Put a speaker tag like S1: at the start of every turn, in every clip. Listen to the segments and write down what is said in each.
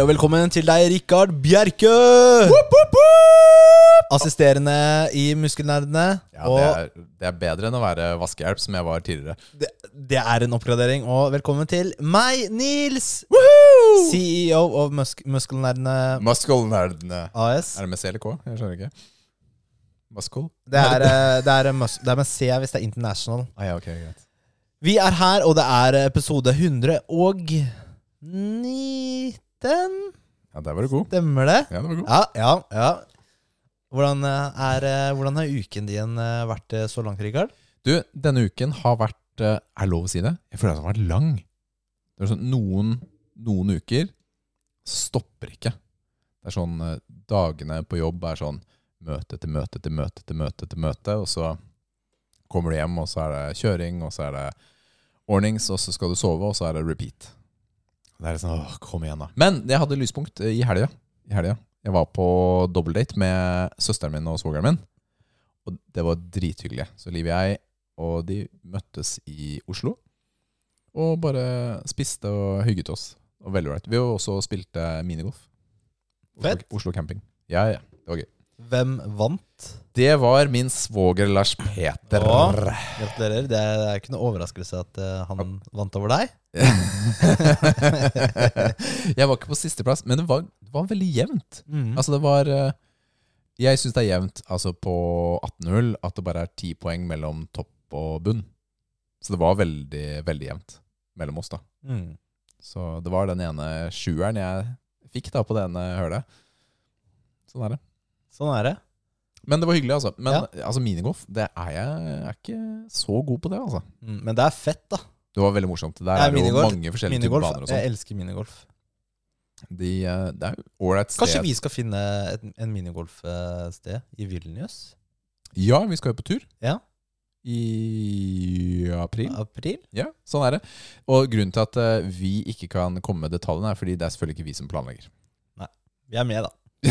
S1: Og velkommen til deg, Rikard Bjerke! Assisterende i Muskelnerdene.
S2: Ja,
S1: og
S2: det er, det er bedre enn å være vaskehjelp, som jeg var tidligere.
S1: det, det er en oppgradering. Og velkommen til meg, Nils! CEO av Musk Muskelnerdene
S2: Muscle-nerdene.
S1: AS.
S2: Er det med C eller K? Jeg skjønner ikke. Muskel?
S1: Det er, eh, det, er, mus det er med C hvis det er international.
S2: Ah, ja, okay, greit.
S1: Vi er her, og det er episode 119.
S2: Ja, der var du god.
S1: Stemmer det?
S2: Ja, det var god.
S1: Ja, ja, ja. Hvordan, eh, er, eh, hvordan har uken din eh, vært så langt, Rikard?
S2: Du, denne uken har vært Er lov å si det? Jeg føler at den har vært lang. Det er sånn, noen, noen uker stopper ikke. Det er sånn Dagene på jobb er sånn møte etter møte etter møte etter møte etter møte, og så kommer du hjem, og så er det kjøring, og så er det ordnings, og så skal du sove, og så er det repeat. Det er sånn, åh, kom igjen da Men jeg hadde lyspunkt i helga. I helga. Jeg var på dobbeltdate med søsteren min og svogeren min. Og det var drithyggelig. Så Liv og jeg og de møttes i Oslo. Og bare spiste og hygget oss. Og veldig ålreit. Vi har også spilte minigolf. Oslo,
S1: Fett.
S2: Oslo camping. Ja, ja. Det var gøy.
S1: Hvem vant?
S2: Det var min svoger Lars Peter.
S1: Å. Gratulerer. Det er, det er ikke noe overraskelse at eh, han vant over deg.
S2: jeg var ikke på sisteplass, men det var, det var veldig jevnt.
S1: Mm.
S2: Altså det var eh, Jeg syns det er jevnt altså på 18 hull at det bare er 10 poeng mellom topp og bunn. Så det var veldig, veldig jevnt mellom oss, da.
S1: Mm.
S2: Så det var den ene sjueren jeg fikk da på det ene hølet. Sånn er det.
S1: Sånn er det.
S2: Men det var hyggelig, altså. Men altså minigolf, det er jeg, jeg er ikke så god på det, altså.
S1: Mm. Men det er fett, da.
S2: Det var veldig morsomt. Der
S1: Ja,
S2: er jo mange forskjellige
S1: Minigolf.
S2: typer baner og
S1: Jeg
S2: sånn.
S1: elsker minigolf.
S2: De, eh, det er ålreit sted.
S1: Kanskje vi skal finne et, en minigolfsted i Vilnius?
S2: Ja, vi skal jo på tur.
S1: Ja.
S2: I april.
S1: April?
S2: Ja, sånn er det. Og grunnen til at eh, vi ikke kan komme med detaljene, er fordi det er selvfølgelig ikke vi som planlegger.
S1: Nei, Vi er med, da.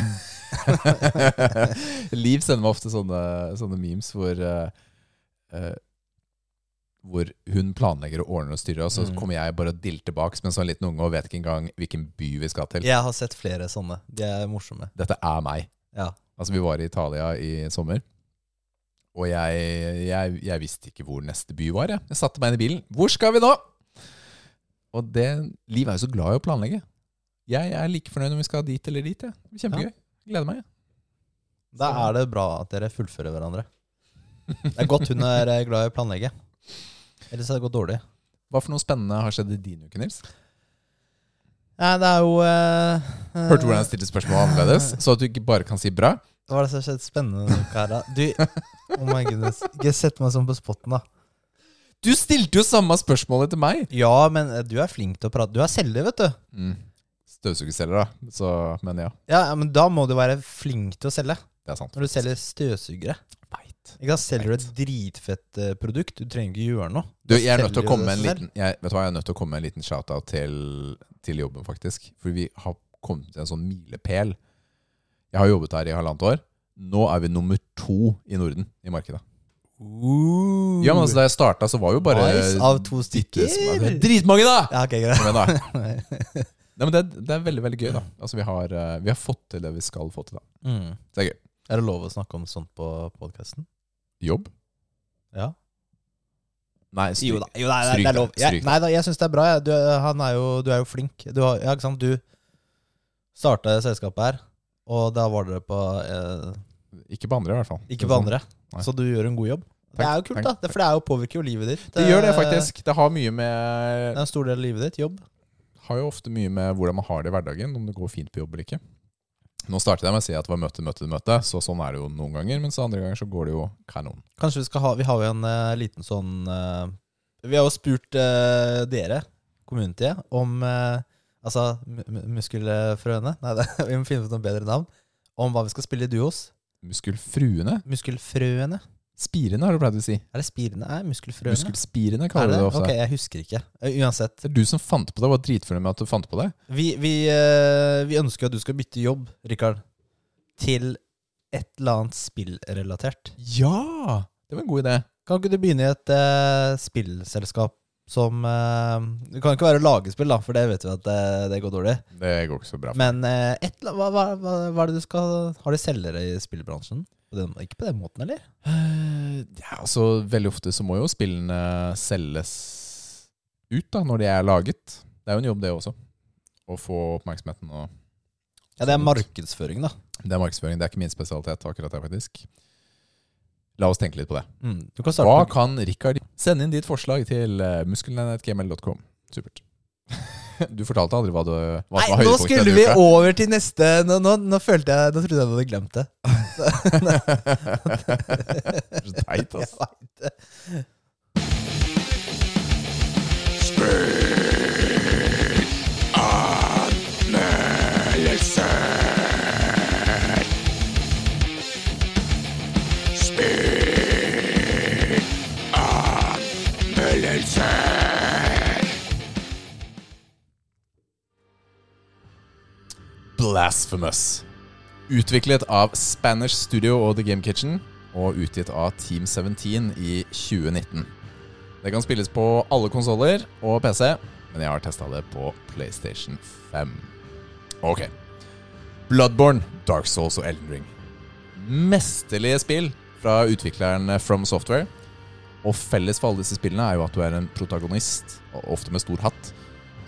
S2: Liv sender meg ofte sånne, sånne memes hvor uh, Hvor hun planlegger og ordner og styrer, og så
S1: Mm.
S2: kommer jeg bare og dilter bak som en sånn liten unge og vet ikke engang hvilken by vi skal til.
S1: Jeg har sett flere sånne. De er morsomme.
S2: Dette er meg.
S1: Ja.
S2: Altså, vi var i Italia i sommer. Og jeg, jeg, jeg visste ikke hvor neste by var. Jeg, jeg satte meg inn i bilen. Hvor skal vi nå? Og det, Liv er jo så glad i å planlegge. Jeg er like fornøyd om vi skal dit eller dit. Blir Kjempegøy. Gleder meg. Ja.
S1: Da er det bra at dere fullfører hverandre. Det er godt hun er eh, glad i å planlegge. Ellers hadde det gått dårlig.
S2: Hva for noe spennende har skjedd i din uke, Nils?
S1: Nei, det er jo eh,
S2: Hørte du hvordan jeg stilte spørsmål annerledes? Så at du ikke bare kan si bra?
S1: Hva er det som har skjedd spennende denne uka her, da? Du, oh my goodness. Ikke sett meg sånn på spotten, da.
S2: Du stilte jo samme spørsmålet til meg!
S1: Ja, men du er flink til å prate. Du er selger, vet du.
S2: Mm. Støvsugerselger, da. Så, men ja,
S1: Ja, Men da må du være flink til å selge.
S2: det er sant.
S1: Når du selger støvsugere.
S2: Vet.
S1: Ikke sant? Selger du et dritfett eh, produkt, du trenger ikke gjøre noe.
S2: Du, jeg er nødt til å komme med en liten jeg, Vet du hva, jeg er nødt til å komme med en liten shout-out til, til jobben, faktisk. For vi har kommet til en sånn milepæl. Jeg har jobbet her i halvannet år. Nå er vi nummer to i Norden i markedet.
S1: Uh,
S2: Ja, men altså Da jeg starta, så var jo bare
S1: nice, av to stykker.
S2: Dritmange, da!
S1: Ja, okay, greit.
S2: Men da. Nei, men det, det er veldig veldig gøy. da Altså Vi har, eh, vi har fått til det vi skal få til. da
S1: Mm.
S2: Det er gøy.
S1: Er det lov å snakke om sånt på podkasten?
S2: Jobb?
S1: Ja.
S2: Nei, stryk,
S1: Jo da, jo, nei,
S2: stryk
S1: det er lov.
S2: det,
S1: Jeg,
S2: det.
S1: nei da, jeg syns det er bra. Du, han er jo, du er jo flink. Du, har, ja, ikke sant? du starta selskapet her, og da var dere på eh,
S2: Ikke på andre, i hvert fall.
S1: Ikke på andre.
S2: Nei.
S1: Så du gjør en god jobb. det er jo kult,
S2: takk.
S1: da. Det, for det er jo påvirker jo livet ditt.
S2: Det gjør det faktisk. Det har mye med Det
S1: er en stor del av livet ditt. Jobb.
S2: Har jo ofte mye med hvordan man har det i hverdagen, om det går fint på jobb eller ikke. Nå startet jeg med å si at det var møte, møte, møte, så sånn er det jo noen ganger. Mens andre ganger så går det jo kanon.
S1: Kanskje vi skal ha Vi har jo en uh, liten sånn uh, Vi har jo spurt uh, dere, kommunetiet, om Altså mu- mu- muskelfrøene? Nei, det, vi må finne ut noe bedre navn. Om hva vi skal spille i duos.
S2: Muskelfruene?
S1: Muskelfrøene?
S2: Spirene, har du pleid å si.
S1: Er det spirene? Nei, muskelfrøene.
S2: Muskelspirene
S1: er
S2: kaller du det ofte.
S1: Ok, jeg husker ikke. Eh, Uansett.
S2: Det er du som fant på det. Var dritfornøyd med at du fant på det.
S1: Vi, vi, eh, vi ønsker at du skal bytte jobb, Rikard, til et eller annet spillrelatert.
S2: Ja! Det var en god idé.
S1: Kan ikke du begynne i et uh, spillselskap som uh, Det kan ikke være lagespill, da, for det vet vi at det, det går dårlig.
S2: Det går ikke så bra.
S1: Men uh, et, hva, hva, hva, hva er det du skal Har de selgere i spillbransjen? På den, ikke på den måten, eller?
S2: Eh, Ja, altså Veldig ofte så må jo spillene selges ut da, når de er laget. Det er jo en jobb, det også. Å få oppmerksomheten. og
S1: Ja, Det er markedsføring, da.
S2: Det er markedsføring. Det er ikke min spesialitet, akkurat det, faktisk. La oss tenke litt på det.
S1: Mm. Du kan
S2: Hva
S1: på
S2: kan Rikard Send inn ditt forslag til uh, Supert. Du fortalte aldri hva, du, hva
S1: Nei,
S2: som var
S1: nå skulle vi over til neste Nå, nå, nå følte jeg Nå trodde jeg du hadde glemt det.
S2: Så teit, ass.
S1: Jeg veit det.
S2: Blasphemous. Utviklet av Spanish Studio og The Game Kitchen, og utgitt av Team 17 i 2019. Det kan spilles på alle konsoller og PC, men jeg har testa det på PlayStation 5. Ok. Bloodborne, Dark Souls og Elden Ring. Mesterlige spill fra utvikleren From Software. Og felles for alle disse spillene er jo at du er en protagonist, ofte med stor hatt,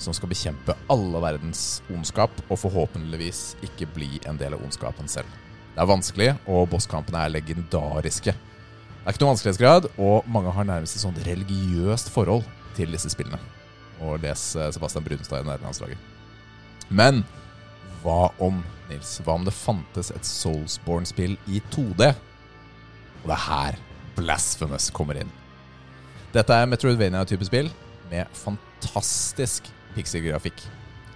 S2: som skal bekjempe alle verdens ondskap, og forhåpentligvis ikke bli en del av ondskapen selv. Det er vanskelig, og bosskampene er legendariske. Det er ikke noen vanskelighetsgrad, og mange har nærmest et sånt religiøst forhold til disse spillene. Og les eh, Sebastian Brunstad i nederlandslaget. Men hva om, Nils, hva om det fantes et Soulsborne-spill i 2D? Og det er her Blasphemous kommer inn. Dette er Metroidvania-type spill med fantastisk pixelgrafikk.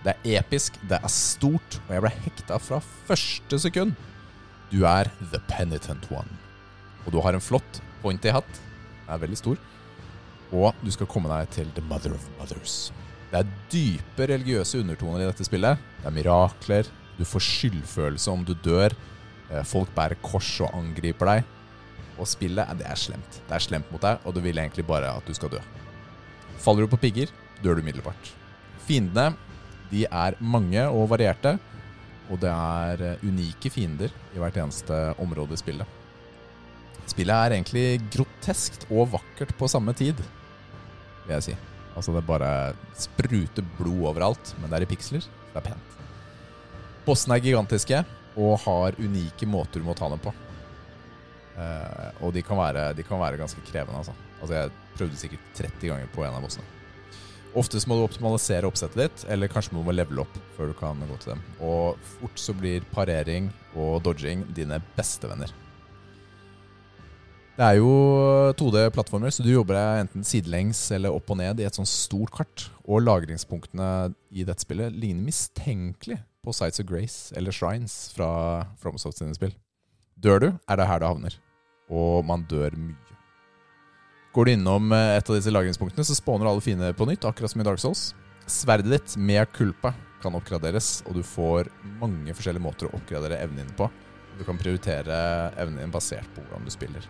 S2: Det er episk, det er stort, og jeg ble hekta fra første sekund. Du er The Penitent One. Og du har en flott pointy hatt. Den er veldig stor. Og du skal komme deg til The Mother of Mothers. Det er dype religiøse undertoner i dette spillet. Det er mirakler. Du får skyldfølelse om du dør. Eh, Folk bærer kors og angriper deg. Og spillet det er slemt. Det er slemt mot deg, og du vil egentlig bare at du skal dø. Faller du på pigger, dør du umiddelbart. Fiendene de er mange og varierte, og det er eh, unike fiender i hvert eneste område i spillet. Spillet er egentlig groteskt og vakkert på samme tid, vil jeg si. Altså Det bare spruter blod overalt, men det er i piksler. Det er pent. Bossene er gigantiske og har unike måter du må ta dem på. Uh, og de kan, være, de kan være ganske krevende. Altså. altså Jeg prøvde sikkert 30 ganger på en av bossene. Ofte så må du optimalisere oppsettet ditt, eller kanskje må du må levele opp før du kan gå til dem. Og fort så blir parering og dodging dine beste venner. Det er jo 2D-plattformer, så du jobber enten sidelengs eller opp og ned i et sånt stort kart. Og lagringspunktene i dette spillet ligner mistenkelig på Sights of Grace eller Shrines fra FromSoft sine spill. Dør du, er det her det havner. Og man dør mye. Går du innom eh, et av disse lagringspunktene, så spawner alle fiender på nytt, akkurat som i Dark Souls. Sverdet ditt med kulpa kan oppgraderes, og du får mange forskjellige måter å oppgradere evnen din på. Du kan prioritere evnen din basert på hvordan du spiller.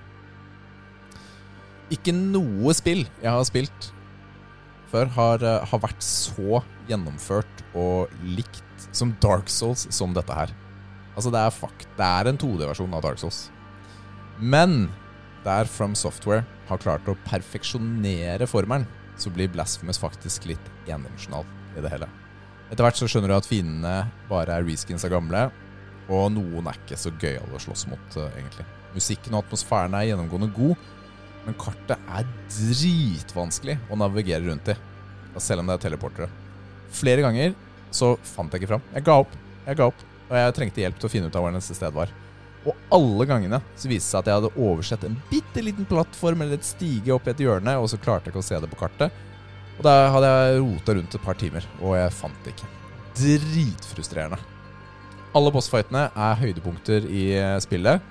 S2: Ikke noe spill jeg har spilt før, har, eh, har vært så gjennomført og likt som Dark Souls som dette her. Altså, det er fuck. Det er en 2D-versjon av Dark Souls. Men der From Software har klart å perfeksjonere formelen, så blir Blasphemous faktisk litt endimensjonal i det hele. Etter hvert så skjønner du at fiendene bare er reskins av gamle, og noen er ikke så gøyale å slåss mot, eh, egentlig. Musikken og atmosfæren er gjennomgående god, men kartet er dritvanskelig å navigere rundt i, selv om det er teleportere. Flere ganger så fant jeg ikke fram. Jeg ga opp. Jeg ga opp. Og jeg trengte hjelp til å finne ut av hvor neste sted var. Og alle gangene så viste det seg at jeg hadde oversett en bitte liten plattform eller et stige opp i et hjørne, og så klarte jeg ikke å se det på kartet. Og da hadde jeg rota rundt et par timer, og jeg fant det ikke. dritfrustrerende. Alle bossfightene er høydepunkter i eh, spillet,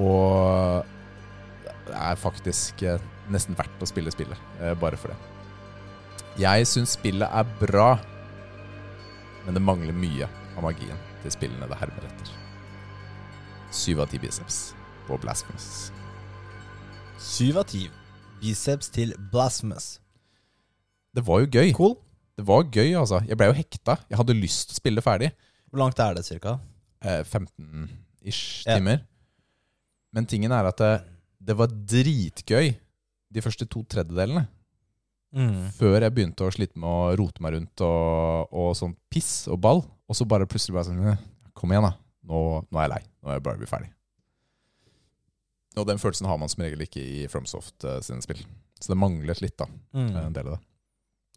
S2: og det er faktisk eh, nesten verdt å spille spillet, eh, bare for det. Jeg syns spillet er bra, men det mangler mye av magien til spillene det hermer etter. Syv av ti biceps på Blasphemous.
S1: Syv av ti. Biceps til Blasphemous.
S2: Det var jo gøy.
S1: Cool.
S2: Det var gøy, altså. Jeg ble jo hekta. Jeg hadde lyst til å spille ferdig.
S1: Hvor langt er det, cirka?
S2: Eh, 15-ish
S1: Ja.
S2: timer. Men tingen er at det, det var dritgøy de første to tredjedelene.
S1: Mm.
S2: Før jeg begynte å slite med å rote meg rundt og, og sånn piss og ball. Og så bare plutselig bare sånn «Eh, Kom igjen, da. Nå, nå er jeg lei. Nå er jeg bare ferdig. Og den følelsen har man som regel ikke i FromSoft uh, sine spill. Så det manglet litt, da. En
S1: Mm.
S2: del av det.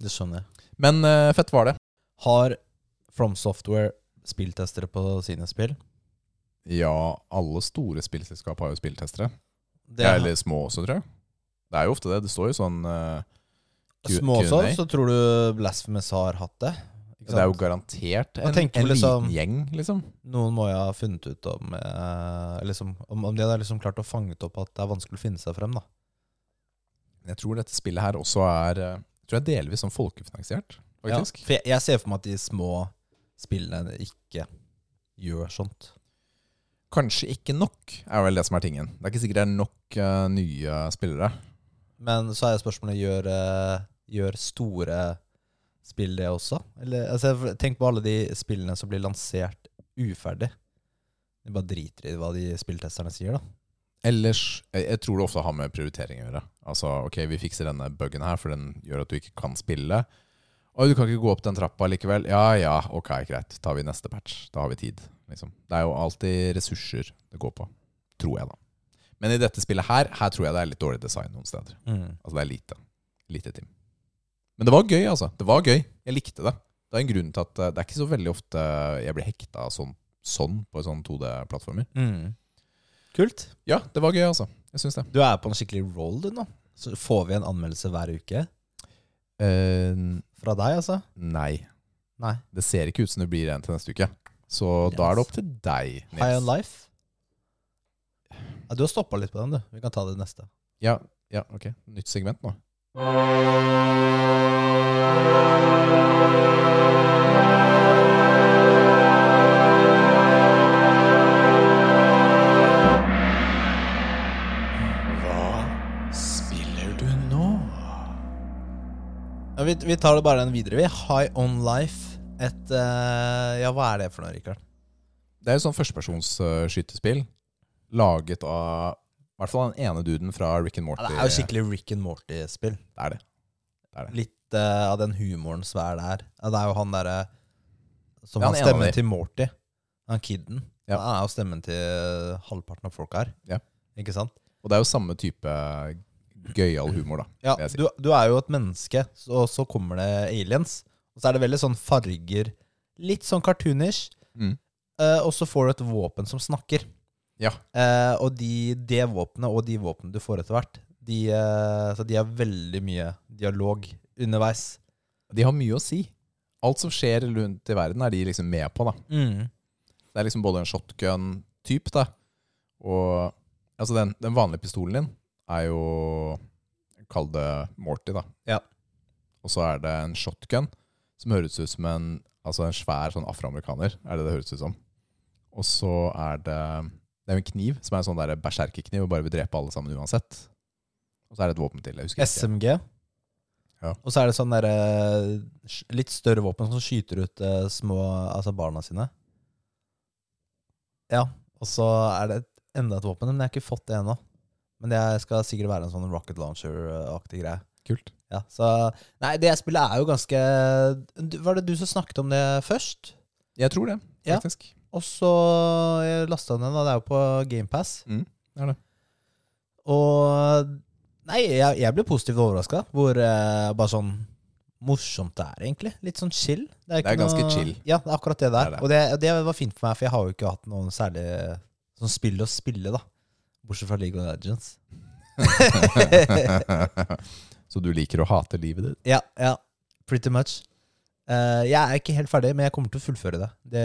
S1: Det skjønner jeg.
S2: Men uh, fett var det.
S1: Har From Software spilltestere på sine spill?
S2: Ja, alle store spillselskap har jo spilltestere.
S1: Det
S2: er, eller små også, tror jeg. Det er jo ofte det. Det står jo sånn uh,
S1: Små også, så tror du Blasphemous har hatt det?
S2: Det er jo garantert en, en
S1: liksom-
S2: liten gjeng, liksom.
S1: Noen må jo ha funnet ut om eh, liksom, om, om de hadde liksom klart å fange opp at det er vanskelig å finne seg frem. da
S2: Jeg tror dette spillet her også er eh, Jeg tror jeg delvis sånn folkefinansiert, faktisk.
S1: Ja, for jeg, jeg ser for meg at de små spillene ikke gjør sånt.
S2: Kanskje ikke nok, er vel det som er tingen. Det er ikke sikkert det er nok uh, nye spillere.
S1: Men så er spørsmålet gjør, eh, gjør store spill det også? Eller, altså, tenk på alle de spillene som blir lansert uferdig. De bare driter i hva de spilltesterne sier, da.
S2: Ellers jeg, jeg tror det ofte har med prioritering å gjøre. Altså, ok, vi fikser denne bugen her, for den gjør at du ikke kan spille. Og du kan ikke gå opp den trappa likevel. Ja ja, ok, greit. Tar vi neste patch. Da har vi tid. Liksom. Det er jo alltid ressurser det går på. Tror jeg, da. Men i dette spillet her, her tror jeg det er litt dårlig design noen steder. Altså det er lite. Lite team. Men det var gøy, altså. Det var gøy. Jeg likte det. Det er en grunn til at eh, det er ikke så veldig ofte jeg blir hekta sånn, sånn på sånn 2D-plattformer.
S1: Mm. Kult.
S2: Ja, det var gøy, altså. Jeg syns det.
S1: Du er på en skikkelig roll, du nå. Så får vi en anmeldelse hver uke
S2: Uh,
S1: fra deg, altså?
S2: nei.
S1: Nei.
S2: Det ser ikke ut som det blir en til neste uke. Så da er det opp til deg,
S1: High on Life? Ja, du har stoppa litt på den, du. Vi kan ta det neste.
S2: Ja, ja, ok. Nytt segment nå.
S1: Vi, vi tar det bare den videre, vi. High on Life. Et uh, Ja, hva er det for noe, Rikard?
S2: Det er jo sånn førstepersonsskytespill uh, laget av i hvert fall den ene duden fra Rick and
S1: Ja,
S2: Morty.
S1: det er jo skikkelig Rick and Morty-spill.
S2: Det er det. det, er det.
S1: Litt eh, av den humoren som er der. Det er jo han derre Som
S2: Ja, han stemmer
S1: stemmen til Morty. Han kiden.
S2: Ja.
S1: Han er jo stemmen til halvparten av folk her.
S2: Ja.
S1: Ikke sant?
S2: Og det er jo samme type gøyal humor, da.
S1: Ja,
S2: si.
S1: du, du er jo et menneske, og så kommer det aliens. Og så er det veldig sånn farger Litt sånn cartoonish.
S2: Mm.
S1: eh, og så får du et våpen som snakker.
S2: Ja.
S1: Eh, og de, det våpenet og de våpnene du får etter hvert, de, eh, så de har veldig mye dialog underveis.
S2: De har mye å si. Alt som skjer rundt i verden, er de liksom med på, da. Det er liksom både en shotgun-type, da. Og altså den, den vanlige pistolen din er jo Kall det Morty, da.
S1: Ja.
S2: Og så er det en shotgun som høres ut som en Altså en svær sånn afroamerikaner, er det det høres ut som. Og så er det Det er en kniv som er en sånn berserkerkniv og bare vil drepe alle sammen uansett. Og så er det et våpen til. jeg husker ikke. Ja.
S1: Og så er det sånn derre litt større våpen som skyter ut eh, små Altså barna sine. Ja. Og så er det et, enda et våpen, men jeg har ikke fått det ennå. Men det skal sikkert være en sånn rocket launcher-aktig greie.
S2: Kult.
S1: Ja, så Nei, det spillet er jo ganske Var det du som snakket om det først?
S2: Jeg tror det,
S1: Ja.
S2: faktisk.
S1: Og så jeg lasta den, da, det er jo på GamePass.
S2: Mm, det er det.
S1: Og Nei, jeg, jeg ble positivt overraska. Hvor eh, bare sånn morsomt det er, egentlig. Litt sånn chill.
S2: Det er ganske chill.
S1: Ja, det er akkurat det der.
S2: Det er det.
S1: Og det, det var fint for meg, for jeg har jo ikke hatt noen særlig sånn spill å spille, da. Bortsett fra League of Legends.
S2: så du liker å hate livet ditt?
S1: Ja, ja. Pretty much. Uh, jeg er ikke helt ferdig, men jeg kommer til å fullføre det. Det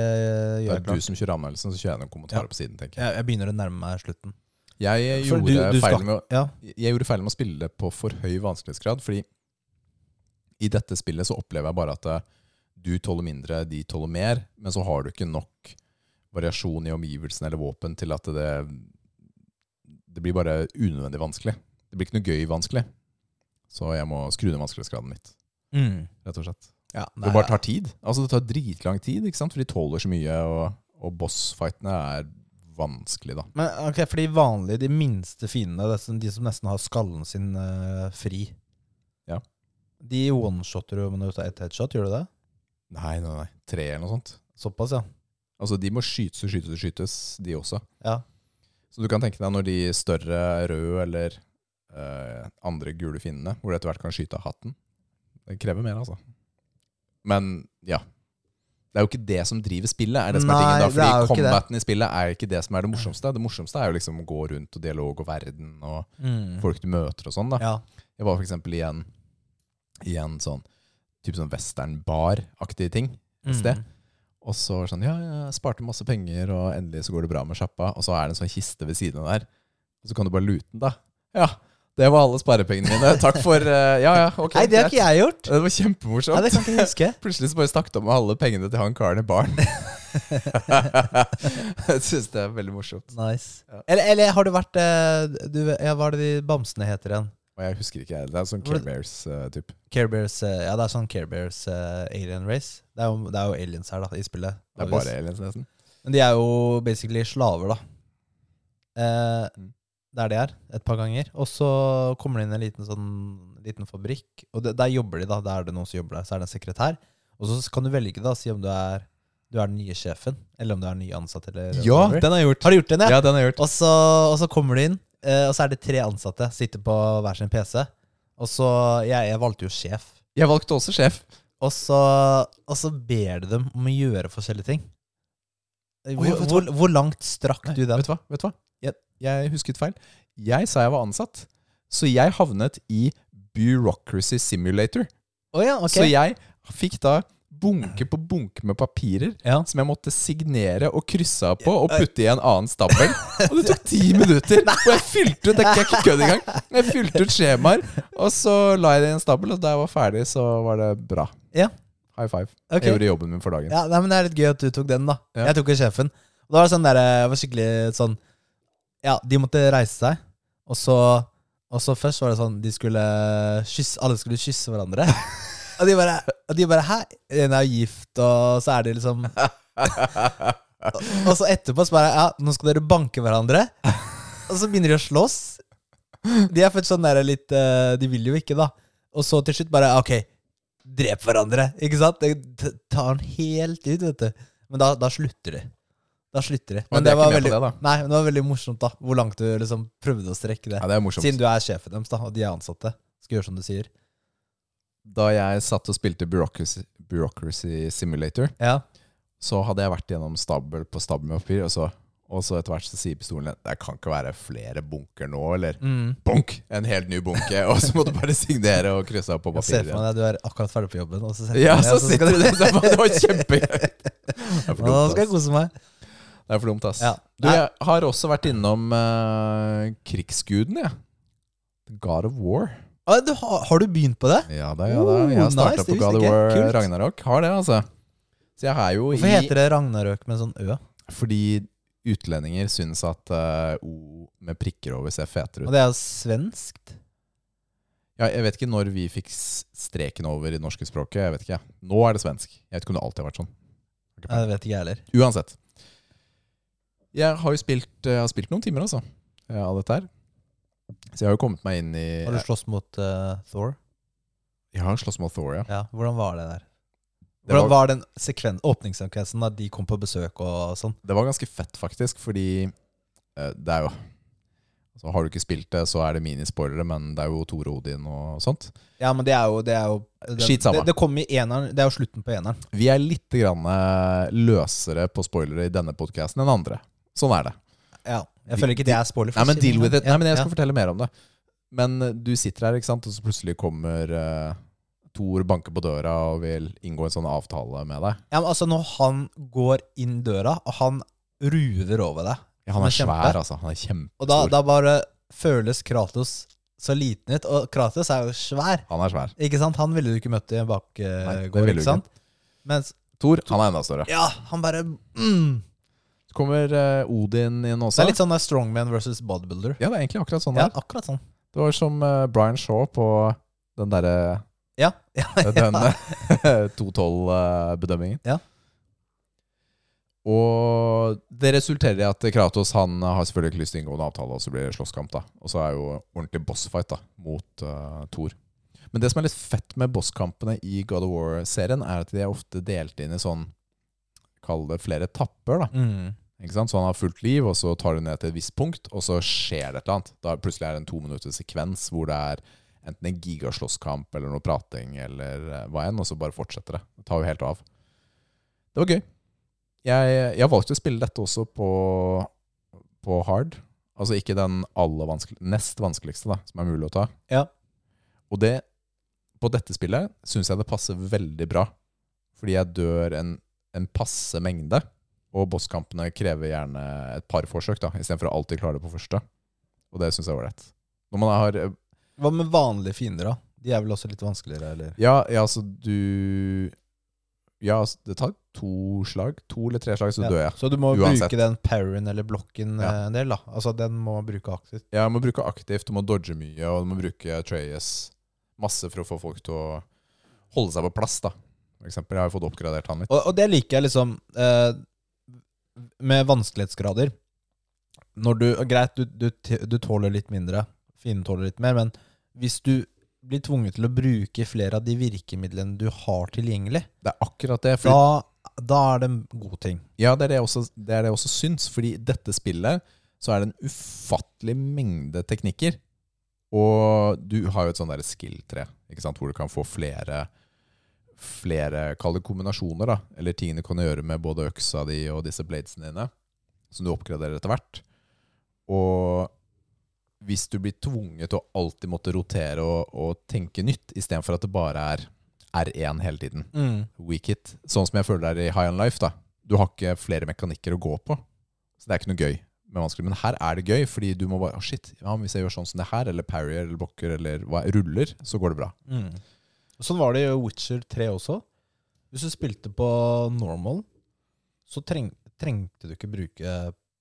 S2: Det er du som kjører anmeldelsen, så kjører jeg noen kommentarer
S1: Ja.
S2: på siden, tenker jeg.
S1: Jeg, jeg begynner å nærme meg slutten.
S2: Jeg gjorde,
S1: du- du
S2: feil med,
S1: Ja.
S2: jeg gjorde feil med å spille det på for høy vanskelighetsgrad, fordi i dette spillet så opplever jeg bare at eh, du tåler mindre, de tåler mer, men så har du ikke nok variasjon i omgivelsene eller våpen til at det Det blir bare unødvendig vanskelig. Det blir ikke noe gøy vanskelig. Så jeg må skru ned vanskelighetsgraden litt,
S1: Mm.
S2: rett og slett.
S1: ja
S2: Det bare tar tid. Altså Det tar dritlang tid, ikke sant? for de tåler så mye, og, og bossfightene er vanskelig, da.
S1: Men ok, for de vanlige, de minste fiendene, det de som nesten har skallen sin eh, fri
S2: Ja.
S1: De one-shotter du med et headshot, gjør du det?
S2: Nei, nei, nei. Tre eller noe sånt.
S1: Såpass, ja.
S2: Altså, de må skytes og skytes og skytes, de også.
S1: Ja.
S2: Så du kan tenke deg når de større røde eller eh, andre gule finnene, hvor du etter hvert kan skyte av hatten. Det krever mer, altså. Men ja. Det er jo ikke det som driver spillet, er det som er
S1: Nei,
S2: tingen. da
S1: er
S2: Fordi combaten i spillet er ikke det som er det morsomste. Det morsomste er jo liksom å gå rundt og dialog og verden og
S1: Mm.
S2: folk du møter og sånn. da
S1: ja.
S2: Jeg var for eksempel i en, i en sånn type sånn western-bar-aktig ting et
S1: Mm.
S2: sted. Og så sånn, ja, jeg sparte masse penger, og endelig så går det bra med sjappa. Og så er det en sånn kiste ved siden av der. Og så kan du bare lute den, da. Ja, det var alle sparepengene mine. Takk for uh, Ja, ja, ok.
S1: Nei, det har ikke jeg gjort.
S2: Det var kjempemorsomt.
S1: Nei, det kan ikke jeg huske.
S2: Plutselig så bare snakket om alle pengene til han karen i baren. jeg syns det er veldig morsomt.
S1: Nice.
S2: Ja.
S1: Eller, eller har du vært eh, du, ja, Hva er det de bamsene heter igjen?
S2: Og jeg husker ikke, det er sånn Care Bears-type.
S1: Care Bears eh, Ja, det er sånn Care Bears uh, alien race. Det er, jo, det er jo aliens her, da, i spillet.
S2: det er bare aliens, nesten.
S1: Men de er jo basically slaver, da. Eh,
S2: Mm.
S1: Der de er, et par ganger. Og så kommer det inn en liten sånn liten fabrikk, og det, der jobber de, da. Der er det noen som jobber der. Så er det en sekretær. Og så kan du velge, da, si om du er du er den nye sjefen, eller om du er ny ansatt. Eller
S2: Ja,
S1: eller.
S2: den har jeg gjort.
S1: Har du gjort den, ja?
S2: Ja, den har jeg gjort.
S1: Og så, og så kommer du inn, eh, og så er det tre ansatte. Sitter på hver sin PC. Og så Jeg, jeg valgte jo sjef.
S2: Jeg valgte også sjef.
S1: Og så, og så ber du dem om å gjøre forskjellige ting. Hvor, hvor, hvor langt strakk
S2: Nei,
S1: du den?
S2: Vet du hva? Vet du hva? Jeg, jeg husket feil. Jeg sa jeg var ansatt, så jeg havnet i Bureaucracy Simulator.
S1: Oh ja, okay.
S2: Så jeg fikk da bunke på bunke med papirer
S1: ja.
S2: som jeg måtte signere og krysse av på og putte i en annen stabel. Og det tok ti minutter! Og jeg fylte ut det er ikke kødd engang. Jeg fylte ut skjemaer, og så la jeg det i en stabel, og da jeg var ferdig, så var det bra.
S1: Ja.
S2: High five.
S1: Okay.
S2: Jeg gjorde jobben min for dagen.
S1: ja nei, men Det er litt gøy at du tok den, da. Jeg tok jo sjefen. Og da var det sånn der, jeg var skikkelig sånn Ja, de måtte reise seg, og så Og så først var det sånn De skulle kysse Alle skulle kysse hverandre. Og de bare, og de bare Hæ? En er gift, og så er de liksom Og og så etterpå så bare Ja, nå skal dere banke hverandre. Og så begynner de å slåss. De er født sånn der litt eh, De vil jo ikke, da. Og så til slutt bare Ok, drep hverandre. Ikke sant? Det tar den helt ut, vet du. Men da, da slutter de. Da slutter de.
S2: Men
S1: Men det var veldig
S2: det.
S1: Nei, men det var veldig morsomt, da. Hvor langt du liksom prøvde å strekke det.
S2: Ja, det er morsomt.
S1: Siden du er sjefen deres, da, og de er ansatte. Skal gjøre som du sier.
S2: Da jeg satt og spilte Bureaucracy, Bureaucracy Simulator,
S1: Ja.
S2: så hadde jeg vært gjennom stabel på stabel med papir, og så, og så etter hvert så sier pistolen Det kan ikke være flere bunker nå, eller
S1: Mm.
S2: Bunk! En helt ny bunke, og så må du bare signere og krysse av på
S1: Jeg ser for meg deg, du er akkurat ferdig på jobben, og så setter
S2: Ja,
S1: meg,
S2: så,
S1: så
S2: sitter du der. Det var, kjempegøy.
S1: Nå skal jeg kose meg.
S2: Det er for dumt, ass.
S1: Ja.
S2: Du, jeg har også vært innom uh, krigsguden, jeg. God of War.
S1: Ah, du, har, har du begynt på det?
S2: Ja det, ja det. Jeg
S1: Oh,
S2: har starta
S1: nice,
S2: på God of War.
S1: Kult.
S2: Ragnarok. Har det, altså. Så jeg er jo
S1: Hvorfor
S2: i
S1: heter det Ragnarøk med sånn Ø?
S2: Fordi utlendinger syns at uh, O med prikker over ser fetere ut.
S1: Og det er svenskt.
S2: Ja, jeg vet ikke når vi fikk streken over i det norske språket. Jeg vet ikke. Nå er det svensk. Jeg vet ikke om det alltid har vært sånn.
S1: Jeg det vet ikke jeg heller.
S2: Uansett. Jeg har jo spilt, eh, jeg har spilt noen timer, altså, eh, av dette her. Så jeg har jo kommet meg inn i
S1: Har du slåss mot uh, Thor?
S2: Jeg har slåss mot Thor, ja.
S1: Ja, Hvordan var det der?
S2: Det
S1: Hvordan
S2: var-
S1: var den sekven åpningssekvensen da de kom på besøk og sånn?
S2: Det var ganske fett, faktisk, fordi uh, det er jo altså, Har du ikke spilt det, så er det minispoilere, men det er jo Tore Odin og sånt.
S1: Ja, men det er jo, det er jo det,
S2: Skit samme.
S1: Det, det, kom i eneren, det er jo slutten på eneren.
S2: Vi er litt grann eh, løsere på spoilere i denne podkasten enn andre. Sånn er det.
S1: Ja, Jeg føler ikke det er spoiler.
S2: Nei, men deal with it. Nei, men jeg skal fortelle mer om det. Men eh, du sitter her, ikke sant, og så plutselig kommer uh, Thor banker på døra og vil inngå en sånn avtale med deg.
S1: Ja, men altså Når han går inn døra, og han ruver over deg
S2: Ja, han
S1: Han
S2: er
S1: er kjempe.
S2: svær, altså. Han er
S1: Og da,
S2: kjempestor.
S1: da bare føles Kratos så liten ut. Og Kratos er jo svær.
S2: Han er svær.
S1: Ikke sant? Han ville du ikke møtt i en
S2: Nei,
S1: bakgård.
S2: det ville
S1: ikke sant? Mens
S2: Thor, han er enda større.
S1: Ja, han bare mm.
S2: Så kommer eh, Odin inn også.
S1: Det er litt sånn der strongman versus bodybuilder.
S2: Ja, det er egentlig akkurat sånn
S1: Ja, akkurat sånn.
S2: Det var som eh, Brian Shaw på den derre
S1: Ja, ja,
S2: Den
S1: ja.
S2: 212-bedømmingen.
S1: Ja.
S2: Og det resulterer i at Kratos han har selvfølgelig ikke lyst til å inngå en avtale, og så blir det slåsskamp. da Og så er jo ordentlig bossfight da mot uh, Thor. Men det som er litt fett med bosskampene i God of War-serien, er at de er ofte delt inn i sånn Kall det flere etapper. da
S1: Mm.
S2: ikke sant? Så han har fullt liv, og så tar du ned til et visst punkt, og så skjer det et eller annet. Da plutselig er det en to minutters sekvens hvor det er enten en gigaslåsskamp eller noe prating eller eh, hva enn, og så bare fortsetter det. Det tar jo helt av. Det var gøy. Jeg, jeg valgte å spille dette også på, på hard. Altså ikke den aller vanskelig, nest vanskeligste da, som er mulig å ta.
S1: Ja.
S2: Og det, på dette spillet syns jeg det passer veldig bra. Fordi jeg dør en, en passe mengde. Og bosskampene krever gjerne et par forsøk, da istedenfor å alltid klare det på første. Og det syns jeg var ålreit. Når man har
S1: Hva med vanlige fiender, da? De er vel også litt vanskeligere, eller?
S2: Ja, ja altså du Ja, altså, det tar to slag. To eller tre slag, så
S1: Ja.
S2: dør jeg.
S1: Så du må
S2: Uansett.
S1: bruke den parryen eller blokken
S2: Ja.
S1: eh, en del, da. Altså den må man bruke aktivt.
S2: Ja, du må bruke aktivt, du må dodge mye, og du må bruke Treyes masse for å få folk til å holde seg på plass, da. For eksempel, jeg har jo fått oppgradert han litt.
S1: Og, og det liker jeg liksom eh, med vanskelighetsgrader. Når du, Greit, du, du, du tåler litt mindre, fienden tåler litt mer, men hvis du blir tvunget til å bruke flere av de virkemidlene du har tilgjengelig,
S2: Det er akkurat det. Fordi,
S1: da, da er det en god ting.
S2: ja, det er det, jeg også, det er det jeg også syns. Fordi i dette spillet så er det en ufattelig mengde teknikker. Og du har jo et sånn der skill-tre, hvor du kan få flere Flere kall det kombinasjoner, da. Eller ting du kan gjøre med både øksa di og disse bladesene dine. Som du oppgraderer etter hvert. Og hvis du blir tvunget til å alltid måtte rotere og, og tenke nytt, istedenfor at det bare er R1 hele tiden, weak hit. Sånn som jeg føler det er i High on Life. da Du har ikke flere mekanikker å gå på. Så det er ikke noe gøy. Men her er det gøy, fordi du må bare oh, shit. Ja, hvis jeg gjør sånn som det her, eller parrier eller blokker eller hva, ruller, så går det bra.
S1: Mm. Sånn var det i Witcher 3 også. Hvis du spilte på normal, så treng, trengte du ikke bruke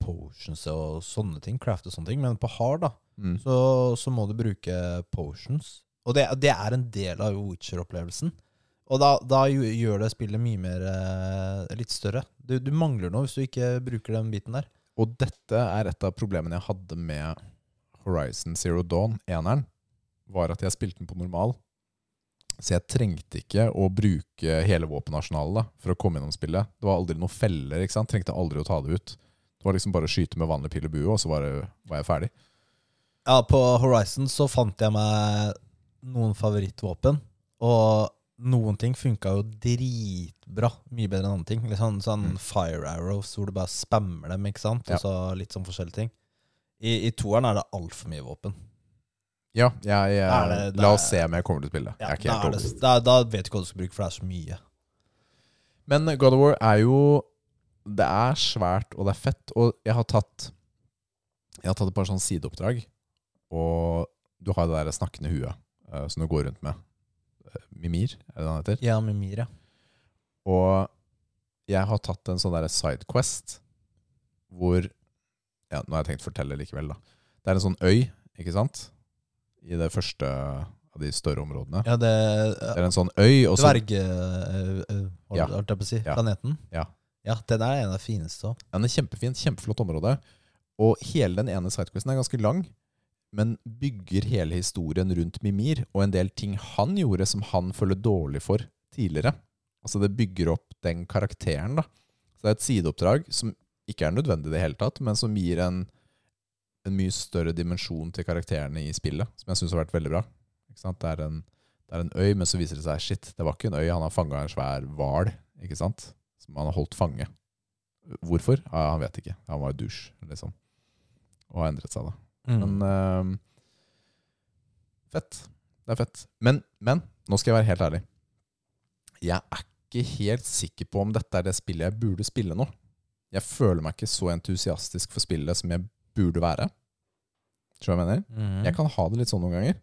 S1: potions og sånne ting, craft og sånne ting, men på hard da,
S2: Mm.
S1: så, så må du bruke potions. Og det, det er en del av Witcher-opplevelsen. Og da, da gjør det spillet mye mer eh, litt større. Du, du mangler noe hvis du ikke bruker den biten der.
S2: Og dette er et av problemene jeg hadde med Horizon Zero Dawn, eneren, var at jeg spilte den på normal. Så jeg trengte ikke å bruke hele våpenarsenalet for å komme gjennom spillet. Det var aldri noen feller. ikke sant? Trengte aldri å ta det ut. Det var liksom bare å skyte med vanlig pil og bue, og så var, det, var jeg ferdig.
S1: Ja, på Horizon så fant jeg meg noen favorittvåpen, og noen ting funka jo dritbra. Mye bedre enn andre ting. Litt sånn, sånn
S2: Mm.
S1: fire arrows hvor du bare spammer dem, ikke sant? Og så litt sånn forskjellige ting. I, i toeren er det altfor mye våpen.
S2: Ja, jeg, eh,
S1: Er det-
S2: la oss se om jeg kommer til å spille. jeg er ikke
S1: da,
S2: helt
S1: er det, da, da vet du ikke hva du skal bruke, for det er så mye.
S2: Men God of War er jo Det er svært, og det er fett. Og jeg har tatt Jeg har tatt et par sånne sideoppdrag. Og du har det der snakkende huet uh, som du går rundt med. Eh, Mimir, er det det han heter?
S1: Ja, Mimir, ja.
S2: Og jeg har tatt en sånn der sidequest hvor Ja, nå har jeg tenkt å fortelle likevel, da. Det er en sånn øy, ikke sant? I det første av de større områdene.
S1: Ja, det
S2: Det er en sånn øy, og så
S1: Dverge... øh, øh,
S2: Ja.
S1: Holdt jeg på å si.
S2: Ja.
S1: Planeten.
S2: Ja.
S1: Ja, den er en av de fineste òg.
S2: Ja, Den er kjempefin, kjempeflott område. Og hele den ene sidequizen er ganske lang, men bygger hele historien rundt Mimir og en del ting han gjorde som han føler dårlig for tidligere. Altså det bygger opp den karakteren, da. Så det er et sideoppdrag som ikke er nødvendig i det hele tatt, men som gir en, en mye større dimensjon til karakterene i spillet, som jeg syns har vært veldig bra. Det, er en, det er en øy, men så viser det seg shit, det var ikke en øy, han har fanga en svær hval? Som han har holdt fange. Hvorfor? Ja, han vet ikke. Han var i dusj, liksom. Og har endret seg, da.
S1: Mm.
S2: Men uh, Fett. Det er fett. Men, men nå skal jeg være helt ærlig. Jeg er ikke helt sikker på om dette er det spillet jeg burde spille nå. Jeg føler meg ikke så entusiastisk for spillet som jeg burde være. Tror jeg mener?
S1: Mm.
S2: Jeg kan ha det litt sånn noen ganger.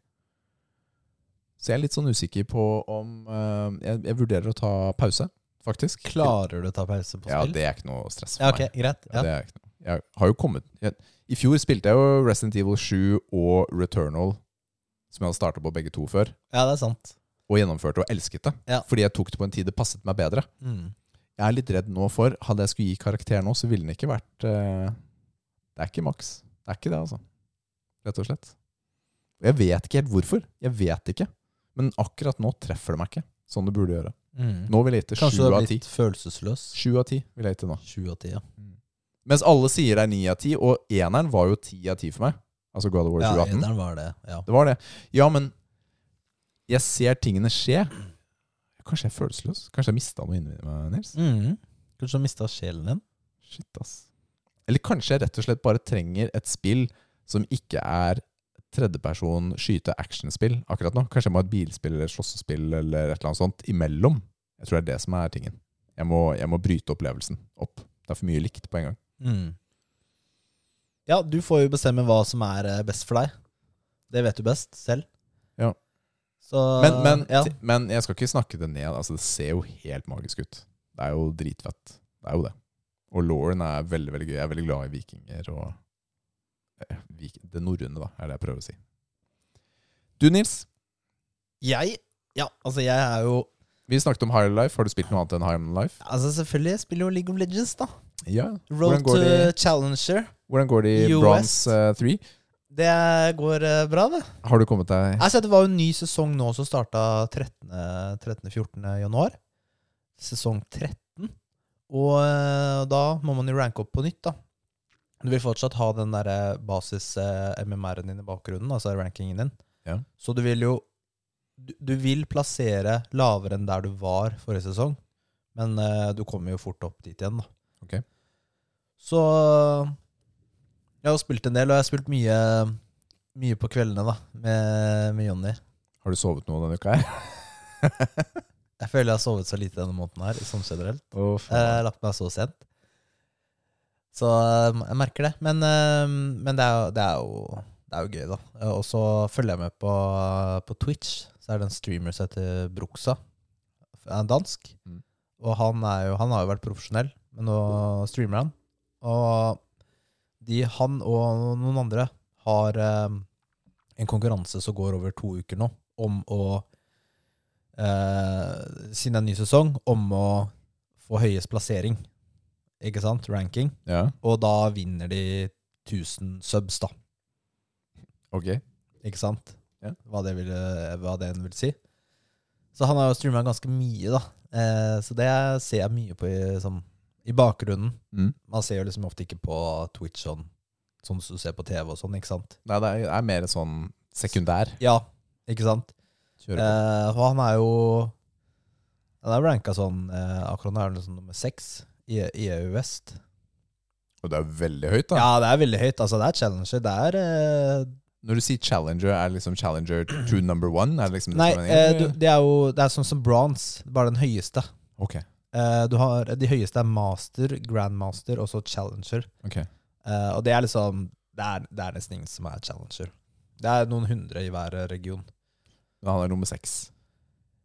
S2: Så jeg er litt sånn usikker på om uh, jeg, jeg vurderer å ta pause, faktisk.
S1: Klarer du å ta pause på spill?
S2: Ja, det er ikke noe stress for
S1: Ja, ok,
S2: meg.
S1: greit.
S2: Ja,
S1: Ja.
S2: er noe. Jeg har jo kommet jeg, I fjor spilte jeg jo Resident Evil 7 og Returnal, som jeg hadde starta på begge to før,
S1: ja, det er sant.
S2: og gjennomførte og elsket det. Fordi jeg tok det på en tid det passet meg bedre.
S1: Mm.
S2: Jeg er litt redd nå for Hadde jeg skulle gi karakter nå, så ville den ikke vært eh, Det er ikke maks. Det er ikke det, altså. Rett og slett. Og Jeg vet ikke helt hvorfor. Jeg vet ikke. Men akkurat nå treffer det meg ikke sånn det burde gjøre.
S1: Mm.
S2: Nå vil jeg
S1: Kanskje
S2: sju
S1: du har
S2: av ti.
S1: blitt følelsesløs?
S2: Sju av ti vil jeg til nå.
S1: 7 av 10, ja.
S2: Mens alle sier det er ni av ti, og eneren var jo ti av ti for meg. Altså God of War
S1: Ja,
S2: 2018.
S1: eneren var det. Ja.
S2: Det var det. Ja, men jeg ser tingene skje. Kanskje jeg er følelsesløs? Kanskje jeg mista noe inni meg, Nils?
S1: Mm. Kanskje du har mista sjelen din?
S2: Shit, ass. Eller kanskje jeg rett og slett bare trenger et spill som ikke er tredjeperson skyte-actionspill akkurat nå. Kanskje jeg må ha et bilspill eller slåssespill eller et eller annet sånt imellom. Jeg tror det er det som er tingen. Jeg må, jeg må bryte opplevelsen opp. Det er for mye likt på en gang.
S1: Mm. Ja, du får jo bestemme hva som er eh, best for deg. Det vet du best selv.
S2: Ja.
S1: Så
S2: Men, men,
S1: ja.
S2: men jeg skal ikke snakke det ned. Altså, det ser jo helt magisk ut. Det er jo dritfett. Det er jo det. Og Lauren er veldig veldig gøy. Jeg er veldig glad i vikinger og eh, vik Det norrøne, da, er det jeg prøver å si. Du, Nils.
S1: Jeg Ja, altså, jeg er jo
S2: Vi snakket om High Life. Har du spilt noe annet enn High Life?
S1: Altså, selvfølgelig jeg spiller jo League of Legends, da.
S2: Ja.
S1: Road to Challenger.
S2: hvordan går det i Bronze eh, 3?
S1: Det går eh, bra, det.
S2: Har du kommet deg
S1: Altså, det var jo en ny sesong nå som starta 13.-14. januar. Sesong 13. Og eh, da må man jo ranke opp på nytt, da. Du vil fortsatt ha den der eh, basis-MMR-en din i bakgrunnen, altså rankingen din.
S2: Ja.
S1: Så du vil jo du, du vil plassere lavere enn der du var forrige sesong, men eh, du kommer jo fort opp dit igjen, da.
S2: Ok.
S1: Så jeg har spilt en del, og jeg har spilt mye, mye på kveldene, da, med, med Jonny.
S2: Har du sovet noe denne uka her?
S1: Jeg føler jeg har sovet så lite denne måneden her, sånn generelt.
S2: Oh,
S1: Jeg har lagt meg så sent. Så eh, jeg merker det. Men, eh, men det, er, det, er jo, det er jo gøy, da. Og så følger jeg med på, på Twitch. Så er det en streamer som heter Bruxa. Han er dansk.
S2: Mm.
S1: Og han, er jo, han har jo vært profesjonell, men nå streamer han. Og de, han og noen andre har um, en konkurranse som går over to uker nå, om å eh, Siden det er en ny sesong, om å få høyest plassering. Ikke sant? Ranking.
S2: Ja,
S1: Og da vinner de 1000 subs, da.
S2: ok.
S1: Ikke sant?
S2: Ja.
S1: Hva det vil, hva det vil si. Så han har jo streama ganske mye, da. Eh, så det ser jeg mye på i, sånn, i bakgrunnen.
S2: Mm.
S1: Man ser jo liksom ofte ikke på Twitch sånn, sånn som du ser på TV og sånn, ikke sant?
S2: Nei, det er, er mer sånn sekundær.
S1: Ja, ikke sant? Eh, og han er jo Han er ranka sånn eh, Akkurat nå er han liksom nummer seks i, i EU Vest.
S2: Og det er veldig høyt, da.
S1: Ja, det er veldig høyt. Altså, det er challenger. Det er eh,
S2: Når du sier challenger, er det liksom challenger to number one? Er det liksom det
S1: Nei,
S2: er
S1: eh, du, det er jo Det er sånn som bronze. Bare den høyeste.
S2: Ok.
S1: Eh, du har, de høyeste er master, grandmaster og så challenger.
S2: ok.
S1: Eh, og det er liksom det er, det er nesten ingen som er challenger. Det er noen hundre i hver region.
S2: Men han er nummer seks.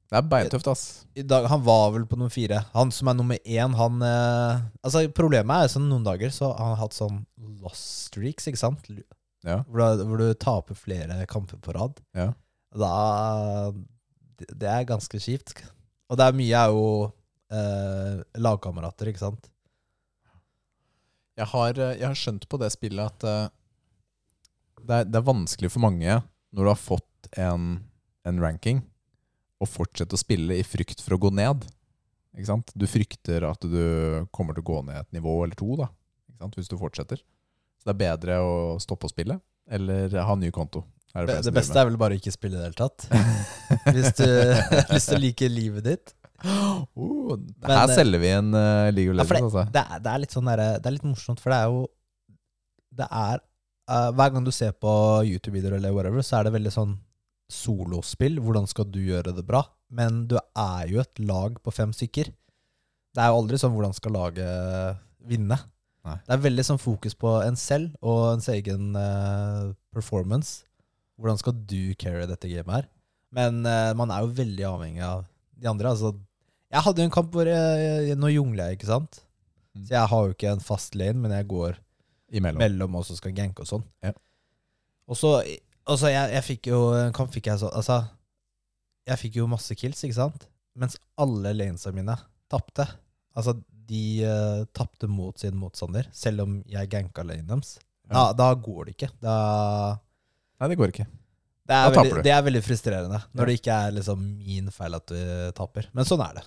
S2: Det er beintøft, ass.
S1: I dag, Han var vel på nummer fire. Han som er nummer én, han eh, Altså Problemet er sånn noen dager så har han hatt sånn lost streaks, ikke sant?
S2: Ja.
S1: Hvor du, hvor du taper flere kamper på rad.
S2: ja.
S1: Da Det det er ganske kjipt. Og det er mye er jo eh, lagkamerater, ikke sant?
S2: Jeg har, eh, jeg har skjønt på det spillet at eh, det, er, det er vanskelig for mange når du har fått en, en ranking, og fortsette å spille i frykt for å gå ned. Ikke sant? Du frykter at du kommer til å gå ned et nivå eller to da, ikke sant? hvis du fortsetter. Så det er bedre å stoppe å spille eller ha ny konto.
S1: Det, det beste er vel bare å ikke spille i det hele tatt. Hvis du, hvis du liker livet ditt.
S2: oh, Her
S1: Men,
S2: selger vi en uh, League of Legends, altså.
S1: Det er, det er litt sånn Det er litt morsomt, for det er jo Det er uh, Hver gang du ser på YouTube-videoer eller whatever, så er det veldig sånn solospill. Hvordan skal du gjøre det bra? Men du er jo et lag på fem stykker. Det er jo aldri sånn hvordan skal laget vinne.
S2: Nei.
S1: Det er veldig sånn fokus på en selv og ens egen uh, performance. Hvordan skal du carry dette gamet her? Men uh, man er jo veldig avhengig av de andre. Altså, jeg hadde jo en kamp hvor jeg, nå jungler jeg, ikke sant?
S2: Mm.
S1: Så jeg har jo ikke en fast lane, men jeg går
S2: Imellom.
S1: mellom og så skal ganke og sånn.
S2: Ja.
S1: Og så og så jeg, jeg fikk jo en kamp fikk jeg så Altså, jeg fikk jo masse kills, ikke sant? Mens alle lanesa mine tapte. Altså, de uh, tapte mot sin motstander, selv om jeg ganka lanen deres. Da,
S2: Ja.
S1: da går det ikke. Da
S2: Nei, det går ikke.
S1: det er,
S2: Da
S1: veldig, det er veldig frustrerende når det ikke er liksom min feil at du taper. Men sånn er det.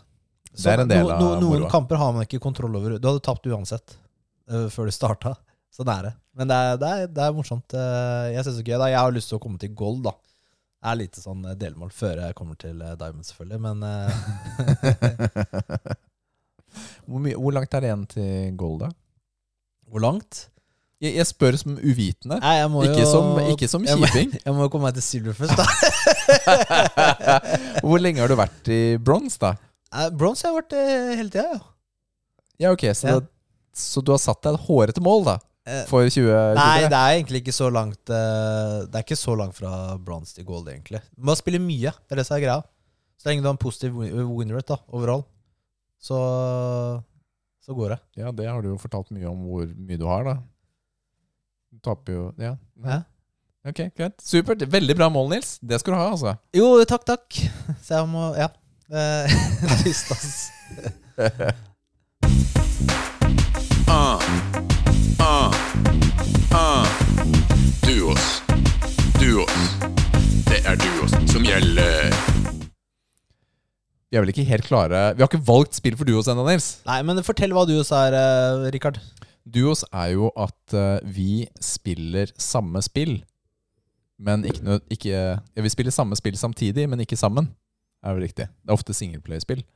S2: Det er en del av
S1: Noen
S2: moroa.
S1: kamper har man ikke kontroll over. Du hadde tapt uansett uh, før du starta. Sånn er det. Men det er, det er, det er morsomt. Eh, jeg synes det er gøy. da Jeg har lyst til å komme til gold, da. Det er lite sånn eh, delmål før jeg kommer til eh, diamond, selvfølgelig. Men
S2: Hvor, hvor langt er det igjen til gold, da?
S1: hvor langt?
S2: Jeg, jeg spør som uvitende.
S1: Nei,
S2: Ikke
S1: jo
S2: som, ikke som kjiping.
S1: Jeg må jo komme meg til silver først, da.
S2: Hvor lenge har du vært i bronse, da?
S1: Bronse har jeg vært hele tida, ja.
S2: Ja, ok, så,
S1: Ja.
S2: Det, så du har satt deg et hårete mål, da?
S1: Eh,
S2: For 2023?
S1: Nei, det er egentlig ikke så langt eh, Det er ikke så langt fra bronze til gold, egentlig. Man spiller mye. Det er det som er greia. Så lenge du har en positiv win win rate da, overall, så, så går det.
S2: Ja, det har du jo fortalt mye om hvor mye du har, da. Du taper jo Ja.
S1: Hæ?
S2: Ok, greit. Supert. Veldig bra mål, Nils. Det skal du ha, altså.
S1: Jo, takk, takk. Så jeg må Ja. Tyst, Trist, ass.
S3: Duos. Duos. Det er duos som gjelder.
S2: Vi er vel ikke helt klare Vi har ikke valgt spill for duos ennå, Nils.
S1: Nei, men fortell hva duos er, eh, Rikard.
S2: Duos er jo at eh, vi spiller samme spill, men ikke, ikke ja, Vi spiller samme spill samtidig, men ikke sammen. Er vel riktig. Det er ofte singleplay-spill.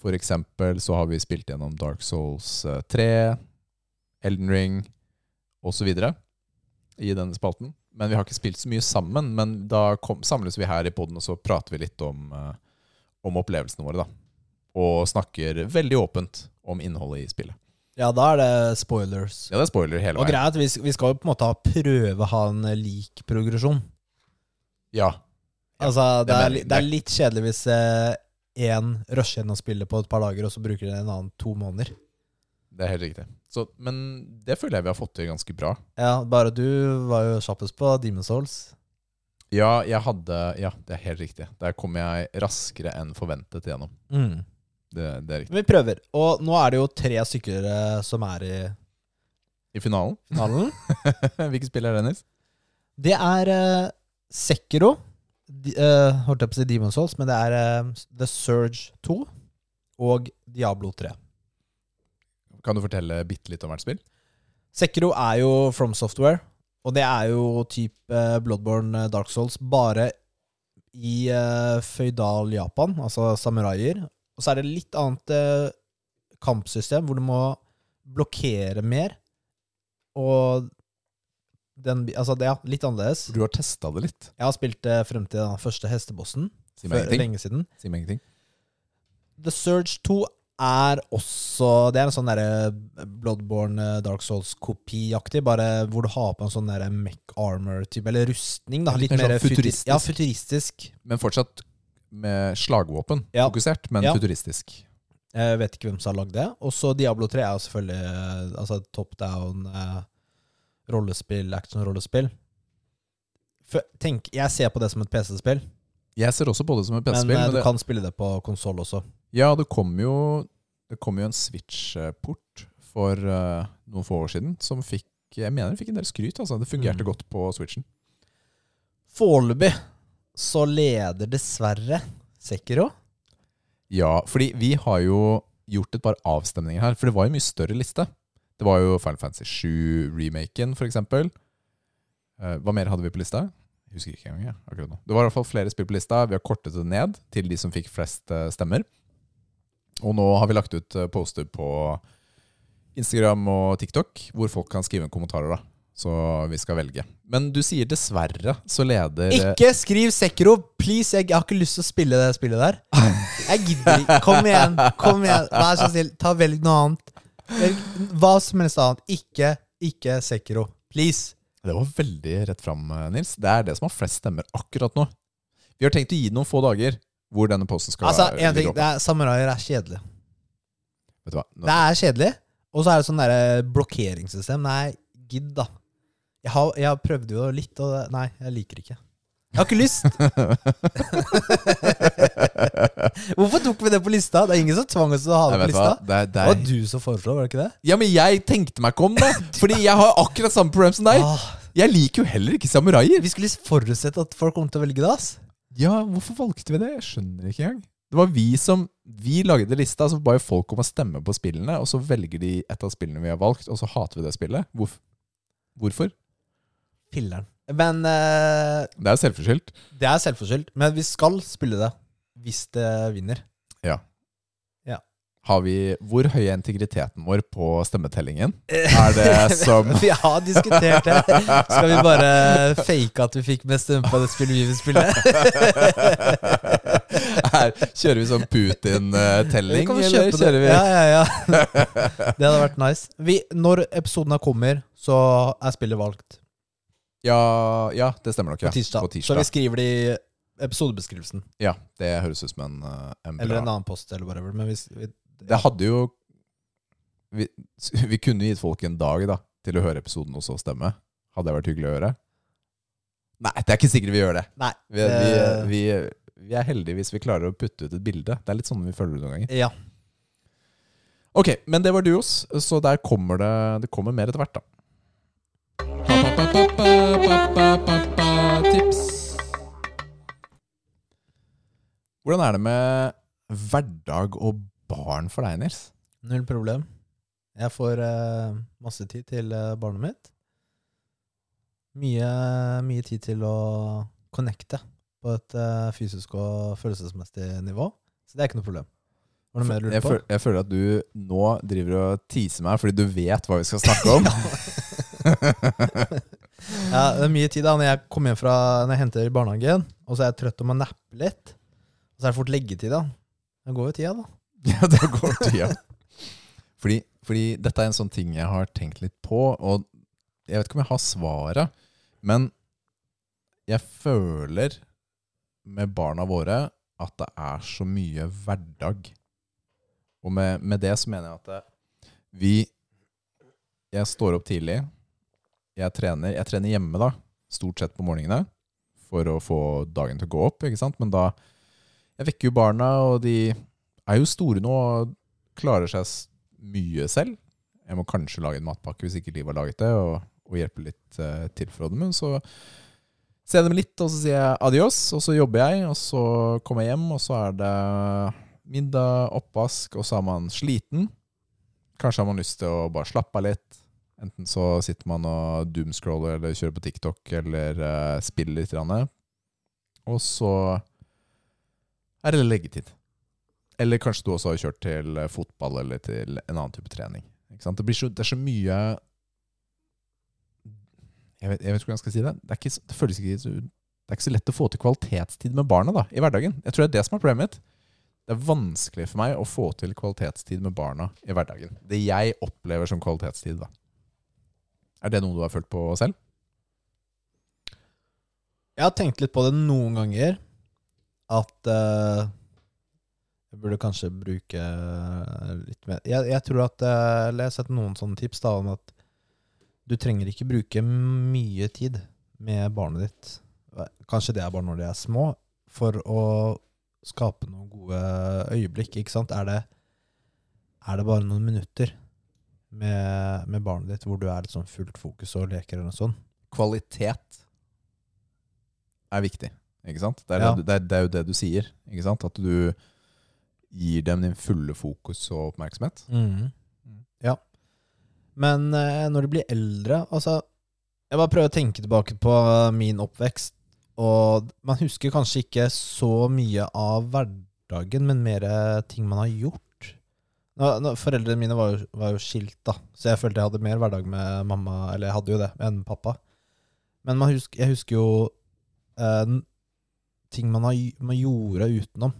S2: For eksempel så har vi spilt gjennom Dark Souls eh, 3, Elden Ring osv. i denne spalten. Men vi har ikke spilt så mye sammen. Men da kom, samles vi her i poden, og så prater vi litt om, eh, om opplevelsene våre. da. Og snakker veldig åpent om innholdet i spillet.
S1: Ja, da er det spoilers.
S2: Ja, det er spoiler hele
S1: Og
S2: veien.
S1: greia greit vi, vi skal jo på en måte prøve å ha en eh, lik progresjon.
S2: Ja, Ja,
S1: altså, det, er, det er litt kjedelig hvis én rusher gjennom spillet på et par dager, og så bruker den en annen to måneder.
S2: det er helt riktig. Så, men det føler jeg vi har fått til ganske bra.
S1: Ja, bare du var jo kjappest på Demon's Souls.
S2: Ja, jeg hadde Ja, det er helt riktig. Der kom jeg raskere enn forventet igjennom.
S1: Mm.
S2: Det, det er riktig.
S1: Vi prøver. Og nå er det jo tre stykker eh, som er i
S2: I finalen
S1: finalen.
S2: Hvilke spill er det, Nils?
S1: Det er uh, Sekiro. De, uh, holdt jeg på å si Demon's Souls, men det er uh, The Surge 2 og Diablo 3.
S2: Kan du fortelle bitte litt om hvert spill?
S1: Sekiro er jo From Software, og det er jo type eh, Bloodborne eh, Dark Souls, bare i uh, føydal Japan, altså samuraier. Og så er det litt annet uh, kampsystem, hvor du må blokkere mer. Og den, altså det, ja, litt annerledes.
S2: Du har testa det litt.
S1: Jeg har spilt det frem til den første hestebossen
S2: Si meg ingenting.
S1: lenge siden.
S2: Si meg ingenting.
S1: The Surge 2 er også Det er en sånn derre Bloodborne eh, Dark Souls-kopiaktig, bare hvor du har på en sånn derre mech armor-type, eller rustning, da. Litt
S2: litt mer sånn
S1: futuristisk.
S2: futuristisk.
S1: Ja, futuristisk.
S2: Men fortsatt med slagvåpen
S1: Ja.
S2: fokusert, men
S1: Ja.
S2: futuristisk.
S1: Jeg vet ikke hvem som har lagd det. Og så Diablo 3 er jo selvfølgelig eh, altså top down eh, rollespill, action-rollespill. Tenk, jeg ser på det som et PC-spill,
S2: Jeg ser også på det som et PC-spill.
S1: Men,
S2: Men
S1: du
S2: det,
S1: kan spille det på konsoll også.
S2: Ja, det kom jo Det kom jo en Switch-port for uh, noen få år siden som fikk Jeg mener det fikk en del skryt. altså Det fungerte
S1: Mm.
S2: godt på Switchen.
S1: Foreløpig så leder dessverre Sekiro.
S2: Ja, fordi vi har jo gjort et par avstemninger her, for det var jo mye større liste. Det var jo Final Fantasy 7-remaken, for eksempel. Eh, hva mer hadde vi på lista? Jeg husker ikke engang. jeg, akkurat nå. Det var i hvert fall flere spill på lista. Vi har kortet det ned til de som fikk flest eh, stemmer. Og nå har vi lagt ut eh, poster på Instagram og TikTok hvor folk kan skrive inn kommentarer. da. Så vi skal velge. Men du sier dessverre, så leder
S1: Ikke skriv Sekro! Please, jeg har ikke lyst til å spille det spillet der. Jeg gidder ikke. Kom igjen. kom igjen Vær så snill, ta velg noe annet. Velg hva som helst annet. Ikke, ikke Sekro. Please.
S2: Det var veldig rett fram, Nils. Det er det som har flest stemmer akkurat nå. Vi har tenkt å gi det noen få dager hvor denne posten skal
S1: Altså, en ting, det er, Samuraier er kjedelig.
S2: Vet du hva? Nå-
S1: Det er kjedelig. Og så er det sånn derre blokkeringssystem. Nei, gidd, da. Jeg har, jeg har prøvd jo litt, og det, nei, jeg liker ikke. Jeg har ikke lyst. Hvorfor tok vi det på lista? Det er ingen som tvang oss til å ha det på
S2: hva?
S1: lista.
S2: Det er, det
S1: Det var
S2: er...
S1: du som foreslo, var det ikke det?
S2: Ja, men jeg tenkte meg ikke om, da! Fordi jeg har akkurat samme problem som deg.
S1: Ah,
S2: Jeg liker jo heller ikke samuraier.
S1: vi skulle forutsett at folk kom til å velge det, ass.
S2: Ja, hvorfor valgte vi det? Jeg skjønner ikke engang. Det var vi som Vi lagde lista, så ba folk om å stemme på spillene, og så velger de et av spillene vi har valgt, og så hater vi det spillet. Hvorf hvorfor?
S1: Filleren. Men uh,
S2: Det er selvforskyldt.
S1: det er selvforskyldt. Men vi skal spille det hvis det vinner.
S2: Har vi Hvor høy er integriteten vår på stemmetellingen? Er det som
S1: Vi har diskutert det. Skal vi bare fake at vi fikk mest stemme på det spillet vi vil spille?
S2: Her kjører vi sånn Putin-telling, eller kjører vi
S1: Ja, ja, ja. Det hadde vært nice. Vi, når episoden kommer, så er spillet valgt.
S2: Ja, ja, det stemmer nok. Ja.
S1: På tirsdag.
S2: På tirsdag.
S1: Så vi skriver det i episodebeskrivelsen.
S2: Ja, det høres ut som en, en bra Eller
S1: en annen post, eller whatever. Men hvis, vi,
S2: Det hadde jo vi, vi kunne gitt folk en dag da til å høre episoden og så stemme. Hadde det vært hyggelig å gjøre? Nei, det er ikke sikkert vi gjør det.
S1: Nei.
S2: Vi, vi, vi, vi er heldige hvis vi klarer å putte ut et bilde. Det er litt sånn vi føler det noen ganger.
S1: ja.
S2: Ok, men det var duos, så der kommer det, det kommer mer etter hvert, da. Tips. Hvordan er det med hverdag og barn for deg, Nils?
S1: Null problem. Jeg får eh, masse tid til eh, barnet mitt. Mye, mye tid til å connecte på et eh, fysisk og følelsesmessig nivå. Så det er ikke noe problem. Var det mer du lurte på?
S2: føl, jeg føler at du nå driver og teaser meg fordi du vet hva vi skal snakke om.
S1: Ja, det er mye tid da når jeg kommer hjem fra Når jeg henter i barnehagen, og så er jeg trøtt og må nappe litt. Og så er det fort leggetid, da. Det går jo tida, da.
S2: Ja, da går tida. Fordi, fordi dette er en sånn ting jeg har tenkt litt på, og jeg vet ikke om jeg har svaret, men jeg føler med barna våre at det er så mye hverdag. Og med, med det så mener jeg at det, vi Jeg står opp tidlig. Jeg trener, jeg trener hjemme, da, stort sett på morgenene, for å få dagen til å gå opp, ikke sant? Men da Jeg vekker jo barna, og de er jo store nå og klarer seg mye selv. Jeg må kanskje lage en matpakke hvis ikke Liv har laget det, og, og hjelpe litt uh, til for dem. Så ser jeg dem litt, og så sier jeg adios, og så jobber jeg, og så kommer jeg hjem, og så er det middag, oppvask, og så er man sliten. Kanskje har man lyst til å bare slappe av litt. Enten så sitter man og doomscroller eller kjører på TikTok eller uh, spiller litt. Og så er det leggetid. Eller kanskje du også har kjørt til eh, fotball eller til en annen type trening. Det, så, det er så mye jeg vet, jeg vet ikke hvordan jeg skal si det. Det, er ikke, det ikke det er ikke så lett å få til kvalitetstid med barna da, i hverdagen. Jeg tror det er det som er problemet mitt. Det er vanskelig for meg å få til kvalitetstid med barna i hverdagen. Det jeg opplever som kvalitetstid. da. Er det noe du har følt på selv?
S1: Jeg har tenkt litt på det noen ganger. At eh, jeg burde kanskje bruke eh, litt mer Jeg, jeg tror at eh, Eller jeg har sett noen sånne tips da om at du trenger ikke bruke mye tid med barnet ditt. Kanskje det er bare når de er små, for å skape noen gode øyeblikk. Ikke sant? Er det, er det bare noen minutter med, med barnet ditt hvor du er litt sånn fullt fokus og leker eller noe sånt?
S2: Kvalitet er viktig, ikke sant? Det er,
S1: Ja.
S2: det, det, er, det er jo det du sier, ikke sant? At du gir dem din fulle fokus og oppmerksomhet.
S1: Mm. Ja. Men eh, når de blir eldre Altså, jeg bare prøver å tenke tilbake på min oppvekst, og man husker kanskje ikke så mye av hverdagen, men mer ting man har gjort. nå, nå, Foreldrene mine var jo, var jo skilt, da, så jeg følte jeg hadde mer hverdag med mamma, eller jeg hadde jo det, enn pappa. Men man husk, jeg husker jo eh, ting man, har, man gjorde utenom.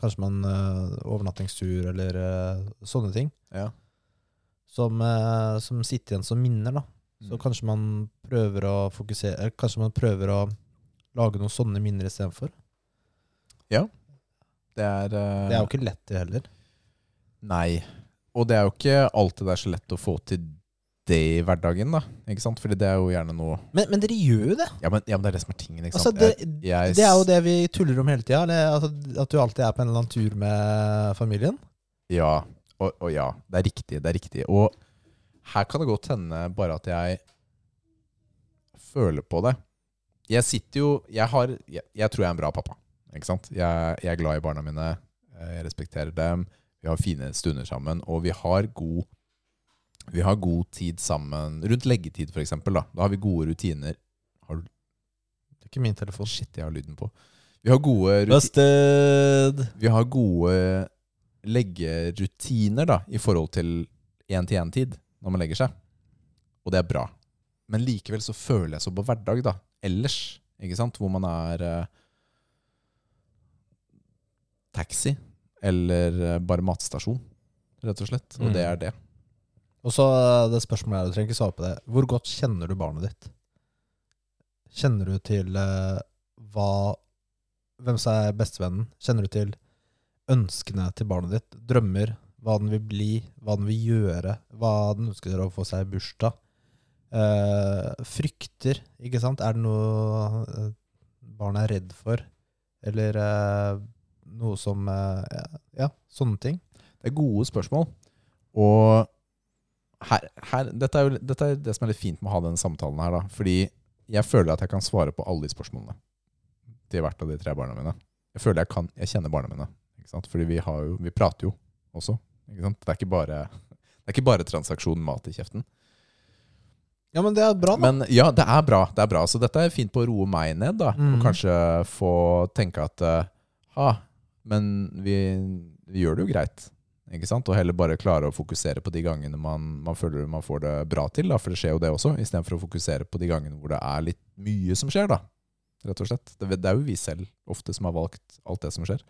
S1: Kanskje man eh, overnattingstur eller eh, sånne ting.
S2: Ja.
S1: Som, eh, som sitter igjen som minner, da. Så
S2: Mm.
S1: kanskje man prøver å fokusere Kanskje man prøver å lage noen sånne minner istedenfor.
S2: Det er, uh,
S1: Det er jo ikke lett, det heller.
S2: Nei. Og det er jo ikke alltid det er så lett å få til det i hverdagen, da. Ikke sant? Fordi det er jo gjerne noe
S1: Men, men dere gjør jo det.
S2: Ja, men, ja, men det er det som er tingen, ikke
S1: Altså, det,
S2: Jeg- jeg-
S1: det er jo det vi tuller om hele tida. Altså, at du alltid er på en eller annen tur med familien.
S2: Ja, og, og ja, det er riktig, det er riktig. Og her kan det godt hende bare at jeg føler på det. Jeg sitter jo Jeg, har, jeg, jeg tror jeg er en bra pappa. Ikke sant? Jeg, jeg er glad i barna mine. eh, Jeg respekterer dem. Vi har fine stunder sammen. Og vi har god Vi har god tid sammen. Rundt leggetid, for eksempel. Da, da har vi gode rutiner. Har du
S1: Det er ikke min telefon.
S2: Shit, jeg har lyden på. Vi har gode
S1: Busted!
S2: vi har gode leggerutiner da, i forhold til én-til-én-tid når man legger seg. Og det er bra. Men likevel så føler jeg så på hverdag da, ellers, ikke sant? Hvor man er eh, taxi eller eh, bare matstasjon, rett og slett. Og
S1: Mm.
S2: det er det.
S1: Og så eh, det spørsmålet her, du trenger ikke svare på det. Hvor godt kjenner du barnet ditt? Kjenner du til eh, hva Hvem som er bestevennen? Kjenner du til ønskene til barnet ditt? Drømmer? Hva den vil bli? Hva den vil gjøre? Hva den ønsker å få seg i bursdag? Eh, frykter, ikke sant? Er det noe eh, barnet er redd for? Eller eh, noe som ja, ja, sånne ting.
S2: Det er gode spørsmål. Og her, her, dette, er jo, dette er det som er litt fint med å ha denne samtalen her. da Fordi jeg føler at jeg kan svare på alle de spørsmålene til hvert av de tre barna mine. Jeg føler jeg kan, jeg kjenner barna mine. Ikke sant? Fordi vi, har jo, vi prater jo også. Ikke sant? Det er ikke bare, det er ikke bare transaksjon mat i kjeften.
S1: Ja, men det er bra, da.
S2: Men ja, det er bra. det er bra Så dette er fint på å roe meg ned. da
S1: Mm.
S2: Og kanskje få tenke at eh, ah, men vi, vi gjør det jo greit. Ikke sant? Og heller bare klare å fokusere på de gangene man, man føler man får det bra til. Da, for det skjer jo det også. Istedenfor å fokusere på de gangene hvor det er litt mye som skjer. da Rett og slett Det, det er jo vi selv ofte som har valgt alt det som skjer.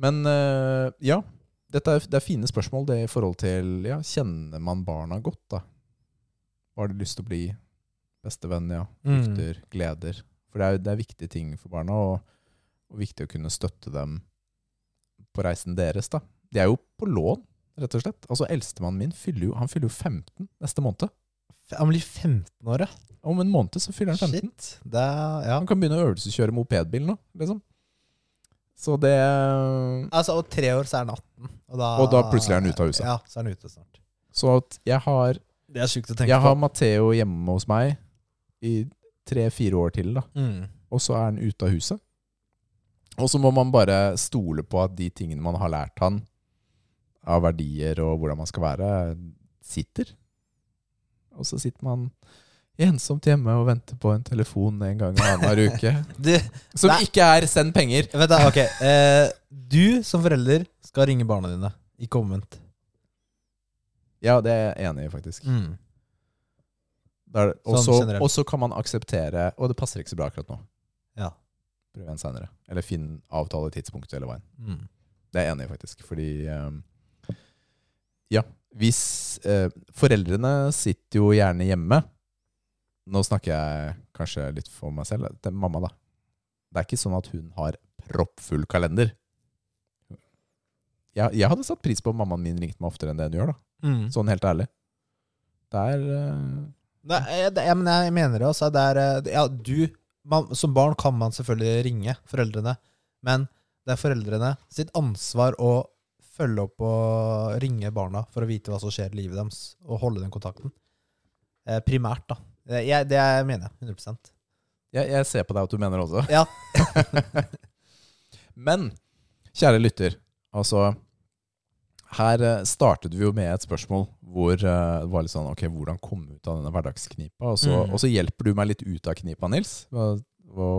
S2: Men øh, ja. Dette er, det er fine spørsmål det i forhold til ja, Kjenner man barna godt, da? Har de lyst til å bli? Bestevenn, ja.
S1: Mm.
S2: Gleder. For det er, det er viktige ting for barna, og, og viktig å kunne støtte dem på reisen deres. da. De er jo på lån, rett og slett. Altså Eldstemannen min fyller jo, han fyller jo 15 neste måned.
S1: Han blir 15 år, ja.
S2: Om en måned så fyller han 15.
S1: Shit. Det ja.
S2: Han kan begynne å øvelseskjøre mopedbil nå, liksom. Så det
S1: Altså, og tre år så er han 18. Og da,
S2: Og da plutselig er han ute av huset.
S1: Ja, så er han ute snart.
S2: Så at jeg har,
S1: Det er sykt å tenke
S2: jeg har
S1: på.
S2: Matheo hjemme hos meg i tre-fire år til, da.
S1: Mm.
S2: og så er han ute av huset. Og så må man bare stole på at de tingene man har lært han av verdier og hvordan man skal være, sitter. Og så sitter man ensomt hjemme og venter på en telefon en gang annenhver uke.
S1: Du,
S2: Som
S1: Nei.
S2: ikke er 'send penger'.
S1: vet du, ok. Eh, du som forelder skal ringe barna dine, ikke omvendt.
S2: Ja, det er jeg enig i, faktisk.
S1: Mm.
S2: Da
S1: Sånn
S2: så og så kan man akseptere Og det passer ikke så bra akkurat nå. Prøv igjen seinere. Eller finn avtale tidspunkt hele veien.
S1: Mm.
S2: Det er jeg enig i, faktisk. Fordi ehm, Ja, hvis eh, Foreldrene sitter jo gjerne hjemme. Nå snakker jeg kanskje litt for meg selv. Det er mamma, da. Det er ikke sånn at hun har proppfull kalender. Jeg, jeg hadde satt pris på om mammaen min ringte meg oftere enn det hun gjør. da
S1: Mm.
S2: Sånn helt ærlig. Det er eh,
S1: Nei, jeg- jeg, men jeg mener det også. Det er, eh, ja, du, man, som barn kan man selvfølgelig ringe foreldrene, men det er foreldrene sitt ansvar å følge opp og ringe barna for å vite hva som skjer i livet deres, og holde den kontakten. Eh, primært, da. Det, jeg, det mener jeg. 100
S2: jeg, jeg ser på deg at du mener det også.
S1: Ja.
S2: Men, kjære lytter, altså Her eh, startet vi jo med et spørsmål hvor eh, det var litt sånn Ok, hvordan komme ut av denne hverdagsknipa? Og så,
S1: Mm.
S2: og så hjelper du meg litt ut av knipa, Nils. Å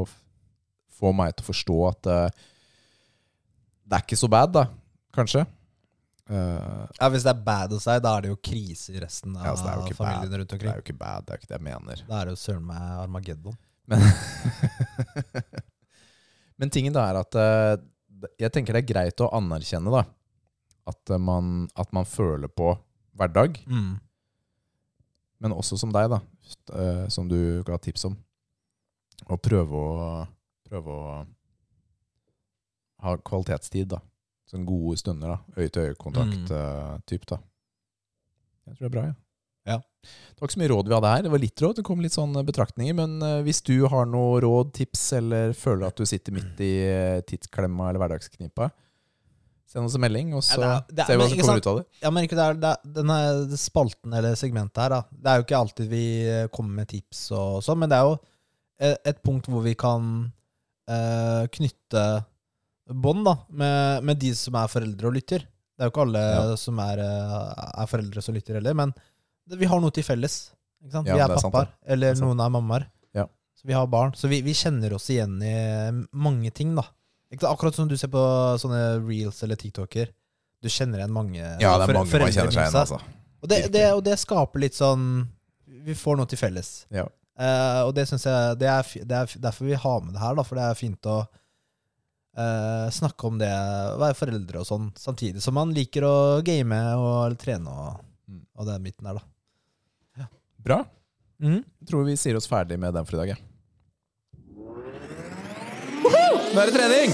S2: få meg til å forstå at uh, det er ikke så bad, da, kanskje. Uh,
S1: Ja, Hvis det er bad hos deg, da er det jo krise i resten av
S2: Ja, altså
S1: familien bad.
S2: rundt
S1: omkring.
S2: det er jo ikke bad, det er ikke det jeg mener.
S1: Da er det jo søren meg Armageddon.
S2: Men, Men tingen da er at jeg tenker det er greit å anerkjenne da at eh, man, at man føler på hverdag,
S1: Mm.
S2: men også som deg, da, eh, som du ga tips om. Å prøve å, prøve å ha kvalitetstid, da. Sånn gode stunder, da. Øye-til-øye-kontakt-type, typ, da. Jeg tror det er bra, ja.
S1: Ja.
S2: Det var ikke så mye råd vi hadde her. Det var litt råd, det kom litt sånne betraktninger. Men eh, hvis du har noe råd, tips, eller føler at du sitter midt i eh, tidsklemma eller hverdagsknipa, send oss en melding, og så
S1: Ja, det er- det er-
S2: ser vi hva som kommer ut av det.
S1: Ja, men ikke det er, det er, denne spalten eller segmentet her, da. Det er jo ikke alltid vi eh, kommer med tips og sånn, men det er jo et punkt hvor vi kan eh, knytte bånd da, med, med de som er foreldre og lytter. Det er jo ikke alle
S2: Ja.
S1: som er, eh, er foreldre som lytter heller, men det, vi har noe til felles. Ikke sant?
S2: Ja,
S1: vi er
S2: er
S1: pappaer, eller
S2: er
S1: noen er mammaer.
S2: Ja.
S1: Så vi har barn. Så vi, vi kjenner oss igjen i mange ting, da. Akkurat som du ser på sånne reels eller TikToker. Du kjenner igjen mange
S2: Ja, det er mange man kjenner seg igjen, altså.
S1: Og det, det, og det skaper litt sånn Vi får noe til felles.
S2: Ja.
S1: Uh, og det syns jeg det er, det er derfor vi har med det her, da. For det er fint å uh, snakke om det, være foreldre og sånn, samtidig som man liker å game og trene og,
S2: Mm.
S1: og den biten der, da.
S2: Bra.
S1: Mm.
S2: Jeg tror vi sier oss ferdig med den for i dag, jeg. Nå er det trening!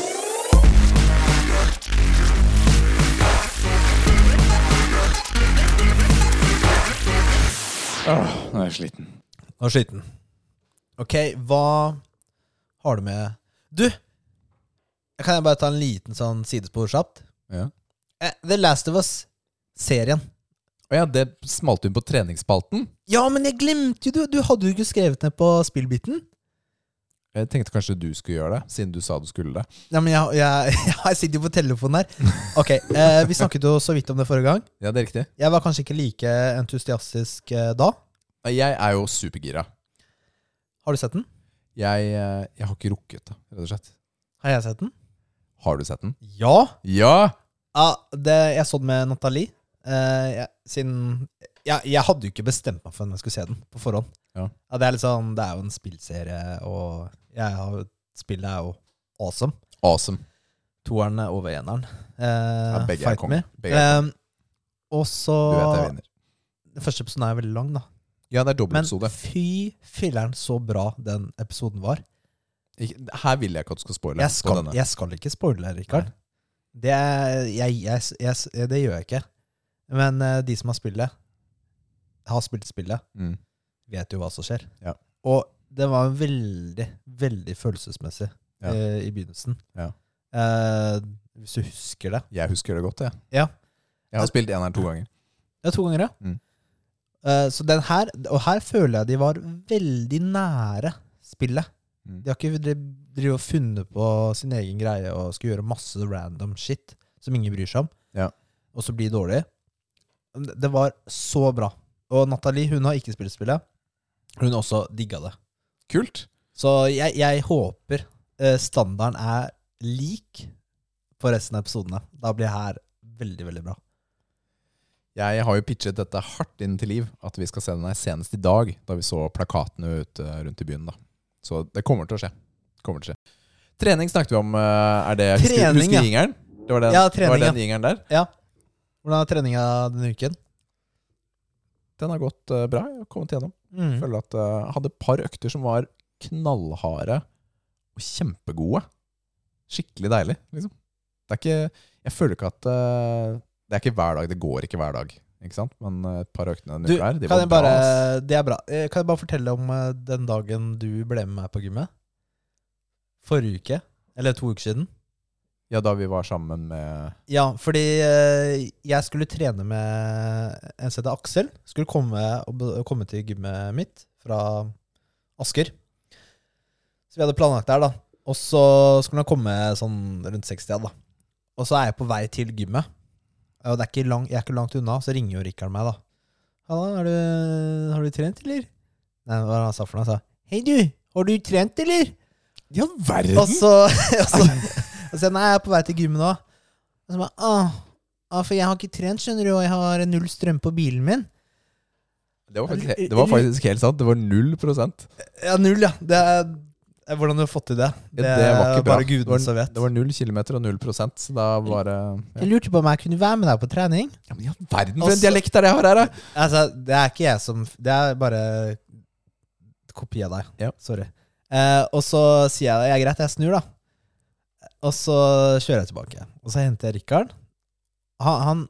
S2: Åh, nå er jeg sliten.
S1: Og sliten. Ok, hva har du med Du! Kan jeg bare ta en liten sånn sidespor kjapt?
S2: Ja.
S1: Eh, The Last of Us-serien.
S2: Å ja, det smalt inn på treningsspalten.
S1: Ja, men jeg glemte jo du! Du hadde jo ikke skrevet ned på spillbiten.
S2: Jeg tenkte kanskje du skulle gjøre det, siden du sa du skulle det.
S1: Ja, men jeg, jeg, jeg sitter jo på telefonen her. Ok, eh, Vi snakket jo så vidt om det forrige gang.
S2: Ja, det er riktig.
S1: Jeg var kanskje ikke like entusiastisk eh, da.
S2: Jeg er jo supergira.
S1: Har du sett den?
S2: Jeg, eh, jeg har ikke rukket det, rett og slett.
S1: Har jeg sett den?
S2: Har du sett den?
S1: Ja!
S2: Ja!
S1: ja det, jeg så den med Nathalie. Eh, jeg, siden jeg, jeg hadde jo ikke bestemt meg for om jeg skulle se den på forhånd.
S2: Ja.
S1: det, er litt sånn, det er jo en spillserie, og har, spillet er jo awesome.
S2: Awesome.
S1: Toeren over eneren. Eh,
S2: Ja, begge er
S1: Fight
S2: konge.
S1: Eh, og så
S2: Du vet jeg vinner.
S1: Den første episoden er veldig lang, da.
S2: Ja, det er
S1: Men
S2: dobbeltepisode.
S1: fy filleren, så bra den episoden var.
S2: Her vil jeg ikke at du skal spoile.
S1: Jeg skal, jeg skal ikke spoile, Rikard. Det, jeg, jeg, det gjør jeg ikke. Men uh, de som har spillet, har spilt spillet,
S2: Mm.
S1: Vet jo hva som skjer.
S2: Ja.
S1: Og det var veldig, veldig følelsesmessig
S2: Ja.
S1: eh, i begynnelsen.
S2: Ja.
S1: Eh, hvis du husker det.
S2: Jeg husker det godt, jeg.
S1: Ja.
S2: Jeg har spilt eneren to ganger.
S1: Ja, to ganger, ja.
S2: Mm.
S1: Eh, så den her, og her føler jeg de var veldig nære spillet.
S2: Mm.
S1: De har ikke drivet og funnet på sin egen greie og skal gjøre masse random shit som ingen bryr seg om,
S2: Ja.
S1: og så blir det dårlig. Det var så bra. Og Nathalie hun har ikke spilt spillet. Hun også digga det.
S2: Kult.
S1: Så jeg, jeg håper eh, standarden er lik på resten av episodene. Da blir det her veldig, veldig bra.
S2: Jeg har jo pitchet dette hardt inn til liv, at vi skal se den her senest i dag, da vi så plakatene ute rundt i byen. da. Så det kommer til å skje. Kommer til å skje. Trening snakket vi om. eh, Er det
S1: Trening,
S2: husker
S1: ja.
S2: jingeren? Det var den,
S1: Ja,
S2: var den jingeren der.
S1: Ja. Hvordan er treninga denne uken?
S2: Den har gått eh, bra. Jeg har kommet gjennom.
S1: Mm.
S2: Føler at eh, jeg hadde et par økter som var knallharde og kjempegode. Skikkelig deilig, liksom. Det er ikke Jeg føler ikke at eh, Det er ikke hver dag. Det går ikke hver dag. Ikke sant? Men eh, et par øktene denne uka her, de var bra. bare,
S1: det er bra. Kan jeg bare fortelle om den dagen du ble med meg på gymmet? Forrige uke? Eller to uker siden?
S2: Ja, da vi var sammen med
S1: Ja, fordi eh, jeg skulle trene med en som heter Aksel. Skulle komme, komme til gymmet mitt fra Asker. Så vi hadde planlagt der, da. Og så skulle han komme sånn rundt 60, da. Og så er jeg på vei til gymmet. Og det er ikke lang, jeg er ikke langt unna, så ringer jo Rikard meg, da. Halla, du, har du trent, eller? Nei, hva han sa for noe? Han sa Hei, du, har du trent, eller?
S2: Ja, verden!
S1: Og så, og så, og så Nei, jeg er på vei til gymmet nå. Og så bare, Åh, for jeg har ikke trent, skjønner du, og jeg har null strøm på bilen min.
S2: Det var faktisk, det var faktisk helt sant. Det var null prosent.
S1: Ja, null, ja. Det er, hvordan du har fått til det.
S2: Det, det var ikke bra.
S1: bare
S2: det,
S1: gudene som vet.
S2: det var null kilometer og null prosent. Så da var det ja.
S1: Jeg lurte på om jeg kunne være med deg på trening.
S2: ja, Men i all verden, for en dialekt er det jeg har her, da!
S1: Altså, det er ikke jeg som Det er bare kopi av deg.
S2: Ja.
S1: Sorry. Eh, og så sier jeg ja, greit, jeg snur, da. Og så kjører jeg tilbake. Og så henter jeg Rikard. Han, han,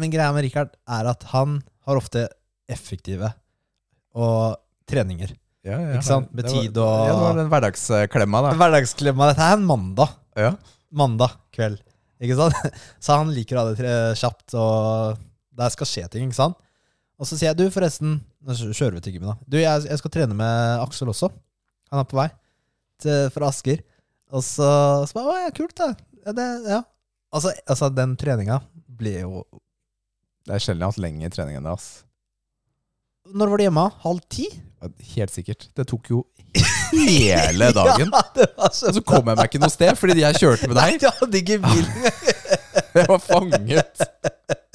S1: men greia med Rikard er at han har ofte effektive og treninger.
S2: Ja, ja,
S1: Ikke sant? Med tid og-
S2: Ja, det var den hverdagsklemma, da.
S1: Hverdagsklemma. Dette er en mandag.
S2: Ja.
S1: Mandag kveld. Ikke sant? Så han liker å ha det kjapt, og der skal skje ting, ikke sant? Og så sier jeg, du forresten Nå kjører vi til gymmen, da. Du, jeg, jeg skal trene med Aksel også. Han er på vei til, fra Asker. Og så, så bare, Å ja, kult, da. Ja, det, ja. Altså, altså, den treninga ble jo
S2: Det er sjelden jeg har hatt lengre trening enn det. ass
S1: Når var du hjemme? Halv ti?
S2: Ja, Helt sikkert. Det tok jo hele dagen.
S1: Ja, det var så
S2: Og så kom jeg meg ikke noe sted, fordi jeg kjørte med deg.
S1: Jeg hadde ikke bil.
S2: Jeg var fanget.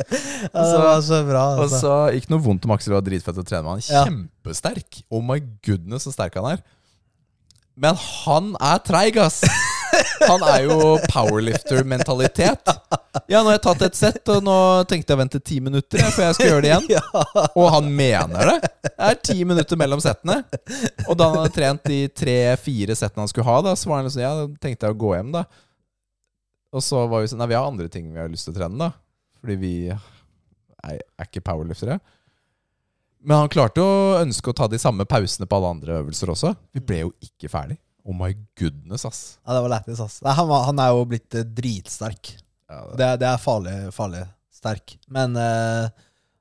S1: Ja, det var så bra.
S2: Og
S1: Altså.
S2: så Ikke noe vondt om Aksel, var dritfett å trene med han.
S1: Ja.
S2: Kjempesterk. Oh my goodness, så sterk han er. Men han er treig, ass! Han er jo powerlifter-mentalitet. Ja, nå har jeg tatt et sett, og nå tenkte jeg å vente ti minutter før jeg skal gjøre det igjen. Og han mener det. Det er ti minutter mellom settene. Og da han hadde trent de tre-fire settene han skulle ha, da, så var han liksom Ja, tenkte jeg å gå hjem, da. Og så var vi sånn Nei, vi har andre ting vi har lyst til å trene, da. Fordi vi er, er ikke powerliftere. Men han klarte å ønske å ta de samme pausene på alle andre øvelser også. Vi ble jo ikke ferdig. Oh my goodness, ass.
S1: Ja, det var lættis, ass. Nei, han, var, han er jo blitt eh, dritsterk.
S2: Ja, det,
S1: Det, det er farlig, farlig sterk. Men eh,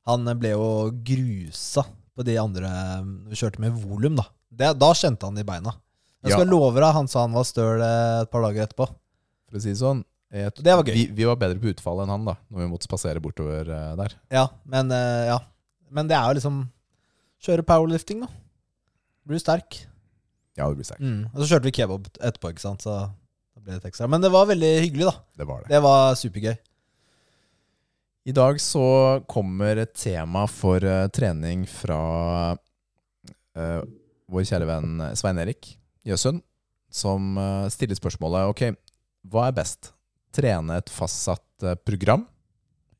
S1: han ble jo grusa på de andre eh, Vi kjørte med volum, da. Det, da kjente han det i beina. Jeg skal
S2: Ja.
S1: love deg, han sa han var støl eh, et par dager etterpå.
S2: for å si det sånn jeg,
S1: Det var gøy.
S2: Vi, vi var bedre på utfallet enn han, da, når vi måtte spasere bortover der.
S1: Ja, men ja. Men det er jo liksom Kjøre powerlifting, da. Blir du sterk.
S2: Ja, du blir sterk.
S1: Mm. Og så kjørte vi kebab etterpå, ikke sant. Så da ble det ekstra. Men det var veldig hyggelig, da.
S2: Det var det.
S1: Det var supergøy.
S2: I dag så kommer et tema for uh, trening fra uh, vår kjære venn Svein Erik Jøsund, som uh, stiller spørsmålet Ok, hva er best? Trene et fastsatt eh, program,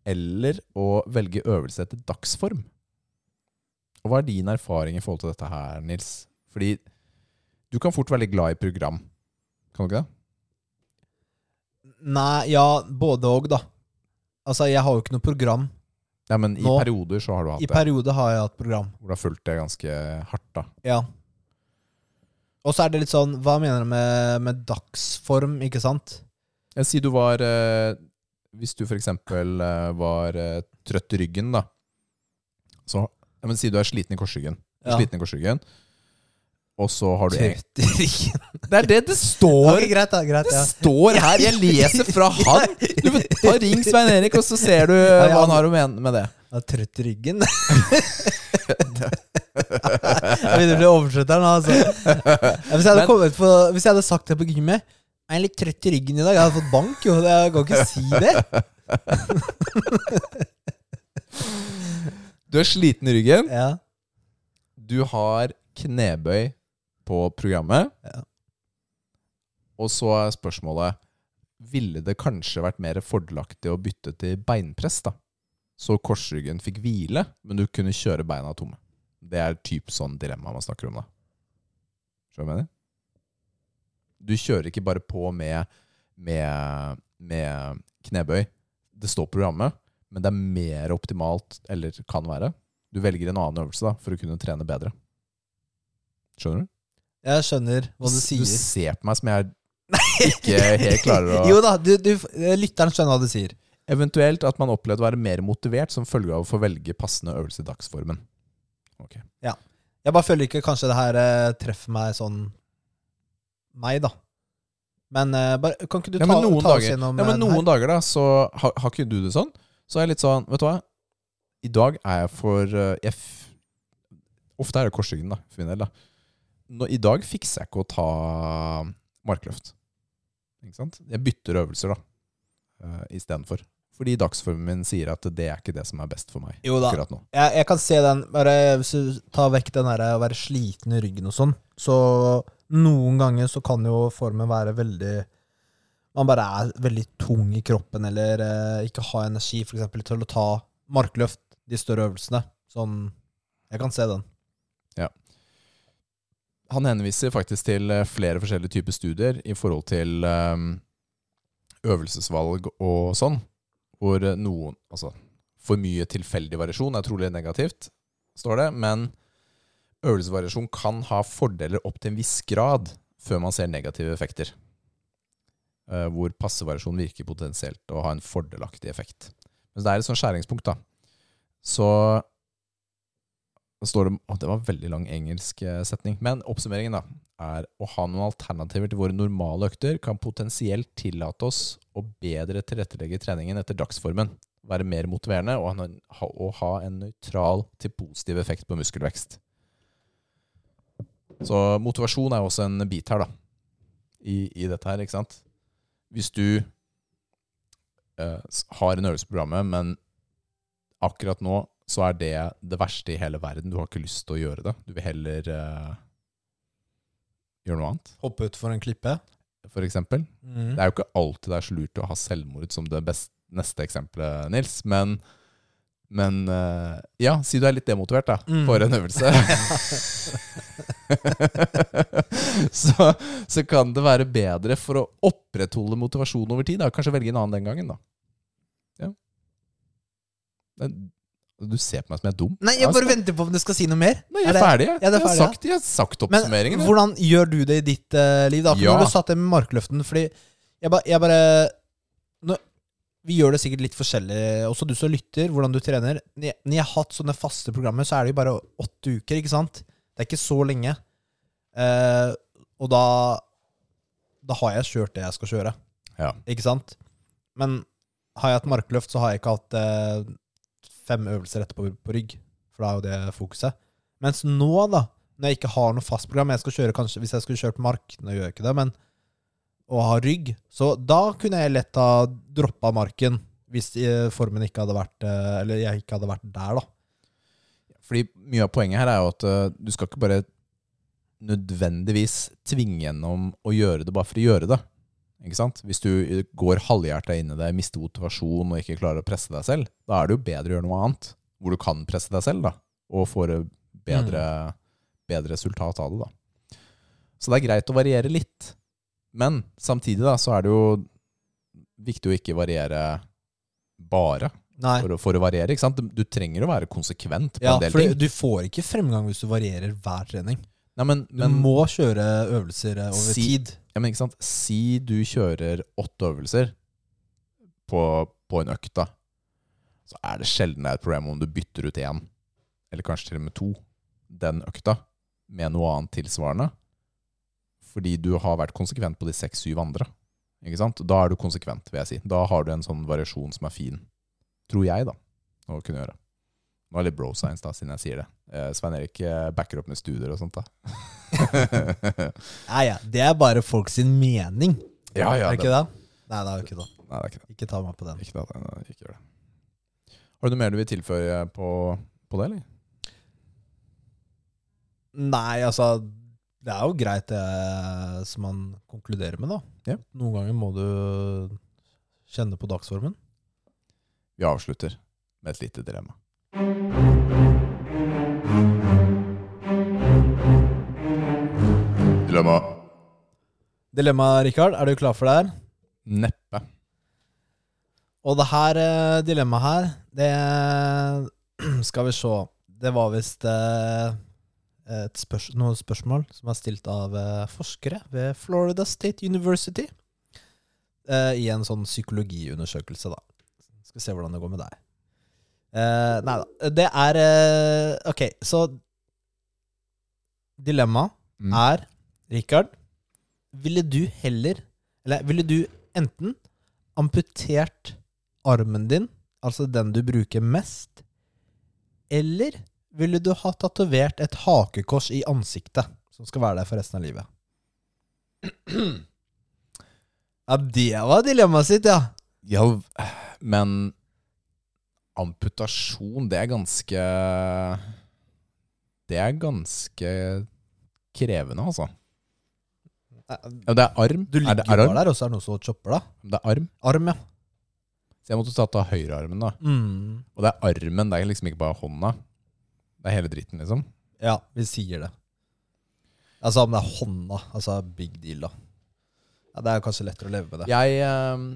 S2: eller å velge øvelse etter dagsform? Og hva er din erfaring i forhold til dette her, Nils? Fordi du kan fort være litt glad i program. Kan du ikke det?
S1: Nei, ja, både og, da. Altså, jeg har jo ikke noe program.
S2: Ja, men i
S1: Nå-
S2: perioder så har du hatt
S1: I
S2: det.
S1: perioder har jeg hatt program.
S2: Hvor du har fulgt det ganske hardt, da.
S1: Ja. Og så er det litt sånn Hva mener du med, med dagsform, ikke sant?
S2: Jeg sier du var eh, Hvis du for eksempel eh, var eh, trøtt i ryggen, da. Så ja, men Si du er sliten i korsryggen.
S1: Ja.
S2: Sliten i korsryggen. Og så har du
S1: Trøtt i ryggen.
S2: Det er det det står!
S1: Okay, greit, da. Greit,
S2: Det
S1: ja.
S2: står her! Jeg leser fra han! Du får ta Ring Svein Erik, og så ser du hva han har å mene med det.
S1: Jeg er trøtt i ryggen. jeg begynner å bli oversetteren, altså. Hvis jeg,
S2: Men-
S1: på, hvis jeg hadde sagt det på gymmet Jeg er litt trøtt i ryggen i dag. Jeg hadde fått bank, jo. Jeg kan ikke si det.
S2: Du er sliten i ryggen.
S1: Ja.
S2: Du har knebøy på programmet.
S1: Ja.
S2: Og så er spørsmålet Ville det kanskje vært mer fordelaktig å bytte til beinpress, da? Så korsryggen fikk hvile, men du kunne kjøre beina tomme. Det er typ sånn dilemma man snakker om, da. Skjønner du hva jeg mener? Du kjører ikke bare på med, med, med knebøy. Det står på programmet, men det er mer optimalt, eller kan være. Du velger en annen øvelse da, for å kunne trene bedre. Skjønner du?
S1: Jeg skjønner hva du sier.
S2: Du ser på meg som jeg ikke helt klarer å
S1: Jo da, du, du, lytteren skjønner hva du sier.
S2: Eventuelt at man opplevde å være mer motivert som følge av å få velge passende øvelse i dagsformen. Ok.
S1: Jeg bare føler ikke kanskje det her eh, treffer meg sånn meg, da. Men eh, bare, kan ikke du ta,
S2: ja,
S1: ta oss gjennom
S2: ja,
S1: eh,
S2: men noen dager da, så har, har ikke du det sånn. Så er jeg litt sånn, vet du hva? I dag er jeg for eh, jeg f Ofte er det korsryggen, da, for min del. da. Nå, I dag fikser jeg ikke å ta markløft. Ikke sant? Jeg bytter øvelser, da, uh, istedenfor. Fordi dagsformen min sier at det er ikke det som er best for meg
S1: Jo da.
S2: akkurat nå.
S1: Jeg, jeg kan se den. Bare Hvis du tar vekk den der å være sliten i ryggen og sånn, så noen ganger så kan jo formen være veldig Man bare er veldig tung i kroppen, eller eh, ikke har energi for eksempel, til å ta markløft, de større øvelsene. Sånn Jeg kan se den. Ja.
S2: Han henviser faktisk til eh, flere forskjellige typer studier i forhold til um, øvelsesvalg og sånn, hvor eh, noen Altså, for mye tilfeldig variasjon er trolig negativt, står det, men øvelsesvariasjon kan ha fordeler opp til en viss grad før man ser negative effekter. Eh, hvor passevariasjon virker potensielt å ha en fordelaktig effekt. Men det er et sånt skjæringspunkt, da. Så står det å, Det var en veldig lang engelsk eh, setning. Men oppsummeringen da er å ha noen alternativer til våre normale økter kan potensielt tillate oss å bedre tilrettelegge treningen etter dagsformen. Være mer motiverende og ha, og ha en nøytral til positiv effekt på muskelvekst. Så motivasjon er også en bit her, da. I, i dette her, ikke sant. Hvis du eh, har en øvelse på programmet, men akkurat nå så er det det verste i hele verden. Du har ikke lyst til å gjøre det. Du vil heller eh, gjøre noe annet,
S1: Hoppe utfor en klippe.
S2: for eksempel. Det er jo ikke alltid det er så lurt å ha selvmord som det best, neste eksempelet, Nils. Men, men eh, ja, si du er litt demotivert da,
S1: Mm.
S2: for en øvelse. så, så kan det være bedre for å opprettholde motivasjonen over tid. Da. Kanskje velge en annen den gangen, da. Ja. Men, du ser på meg som jeg er dum.
S1: Nei, jeg bare venter på om du skal si noe mer.
S2: Nei, jeg
S1: Er
S2: er ferdig. jeg.
S1: Ja, er
S2: jeg har
S1: ferdig, ja.
S2: sagt, jeg har sagt oppsummeringen. Men
S1: hvordan gjør du det i ditt uh, liv? da? For
S2: Ja.
S1: Når du satt det med markløften Fordi jeg, ba, jeg bare nå, Vi gjør det sikkert litt forskjellig, også du som lytter, hvordan du trener. Når jeg, når jeg har hatt sånne faste programmer, så er det jo bare åtte uker, ikke sant? Det er ikke så lenge. Eh, og da Da har jeg kjørt det jeg skal kjøre,
S2: Ja.
S1: ikke sant? Men har jeg hatt markløft, så har jeg ikke hatt eh, fem øvelser etterpå på rygg. For da er jo det fokuset. Mens nå, da, når jeg ikke har noe fast program jeg skal kjøre kanskje, Hvis jeg skulle kjørt på mark, nå gjør jeg ikke det, men å ha rygg Så da kunne jeg lett ha droppa marken hvis eh, formen ikke hadde vært eh, Eller jeg ikke hadde vært der, da.
S2: Fordi mye av poenget her er jo at eh, du skal ikke bare nødvendigvis tvinge gjennom å gjøre det bare for å gjøre det. Ikke sant? Hvis du eh, går halvhjerta inn i det, mister motivasjon og ikke klarer å presse deg selv, da er det jo bedre å gjøre noe annet hvor du kan presse deg selv, da, og få bedre, bedre resultat av det. da. Så det er greit å variere litt. Men samtidig da, så er det jo viktig å ikke variere bare. For å, for å variere. ikke sant? Du, du trenger å være konsekvent på
S1: Ja,
S2: en del ting.
S1: du får ikke fremgang hvis du varierer hver trening.
S2: Nei, men,
S1: Du
S2: men,
S1: må kjøre øvelser eh, over
S2: Si-
S1: tid.
S2: ja, men ikke sant? Si du kjører åtte øvelser på, på en økt, da. Så er det sjelden det er et problem om du bytter ut én, eller kanskje til og med to, den økta, med noe annet tilsvarende. Fordi du har vært konsekvent på de seks-syv andre. Ikke sant? Da er du konsekvent, vil jeg si. Da har du en sånn variasjon som er fin. Tror jeg, da. Å kunne gjøre. Nå er det litt bro science, da, siden jeg sier det. Eh, Svein Erik eh, backer opp med studier og sånt, da.
S1: Nei, ja, det er bare folk sin mening.
S2: Ja, ja,
S1: er det ikke det? Nei, det er jo ikke det.
S2: Nei, det er ikke det.
S1: Ikke ta meg på den.
S2: Ikke, det, nei, ikke gjør det. Har du noe mer du vil tilføye på, på det, eller?
S1: Nei, altså Det er jo greit det som man konkluderer med, da.
S2: Ja.
S1: Noen ganger må du kjenne på dagsformen.
S2: Vi avslutter med et lite dilemma. Dilemma.
S1: Dilemma, Rikard. Er du klar for det her?
S2: Neppe.
S1: Og det her eh, dilemmaet her, det Skal vi se. Det var visst eh, spørs noen spørsmål som er stilt av eh, forskere ved Florida State University. I en sånn psykologiundersøkelse, da. Skal se hvordan det går med deg. Uh, nei da. Det er uh, Ok, så Dilemmaet
S2: Mm.
S1: er, Rikard Ville du heller Eller ville du enten amputert armen din, altså den du bruker mest, eller ville du ha tatovert et hakekors i ansiktet, som skal være der for resten av livet? Ja, det var dilemmaet sitt, ja.
S2: Ja, Men amputasjon, det er ganske Det er ganske krevende, altså. Ja, det er arm.
S1: Du
S2: er
S1: ligger
S2: det er
S1: bare der, og så er det noen som chopper, da.
S2: Det er arm.
S1: Arm, ja.
S2: Så jeg måtte tatt av høyrearmen, da.
S1: Mm.
S2: Og det er armen, det er liksom ikke bare hånda. Det er hele dritten, liksom.
S1: Ja, vi sier det. Altså om det er hånda, altså big deal, da. Ja, det er kanskje lettere å leve med det.
S2: Jeg, eh,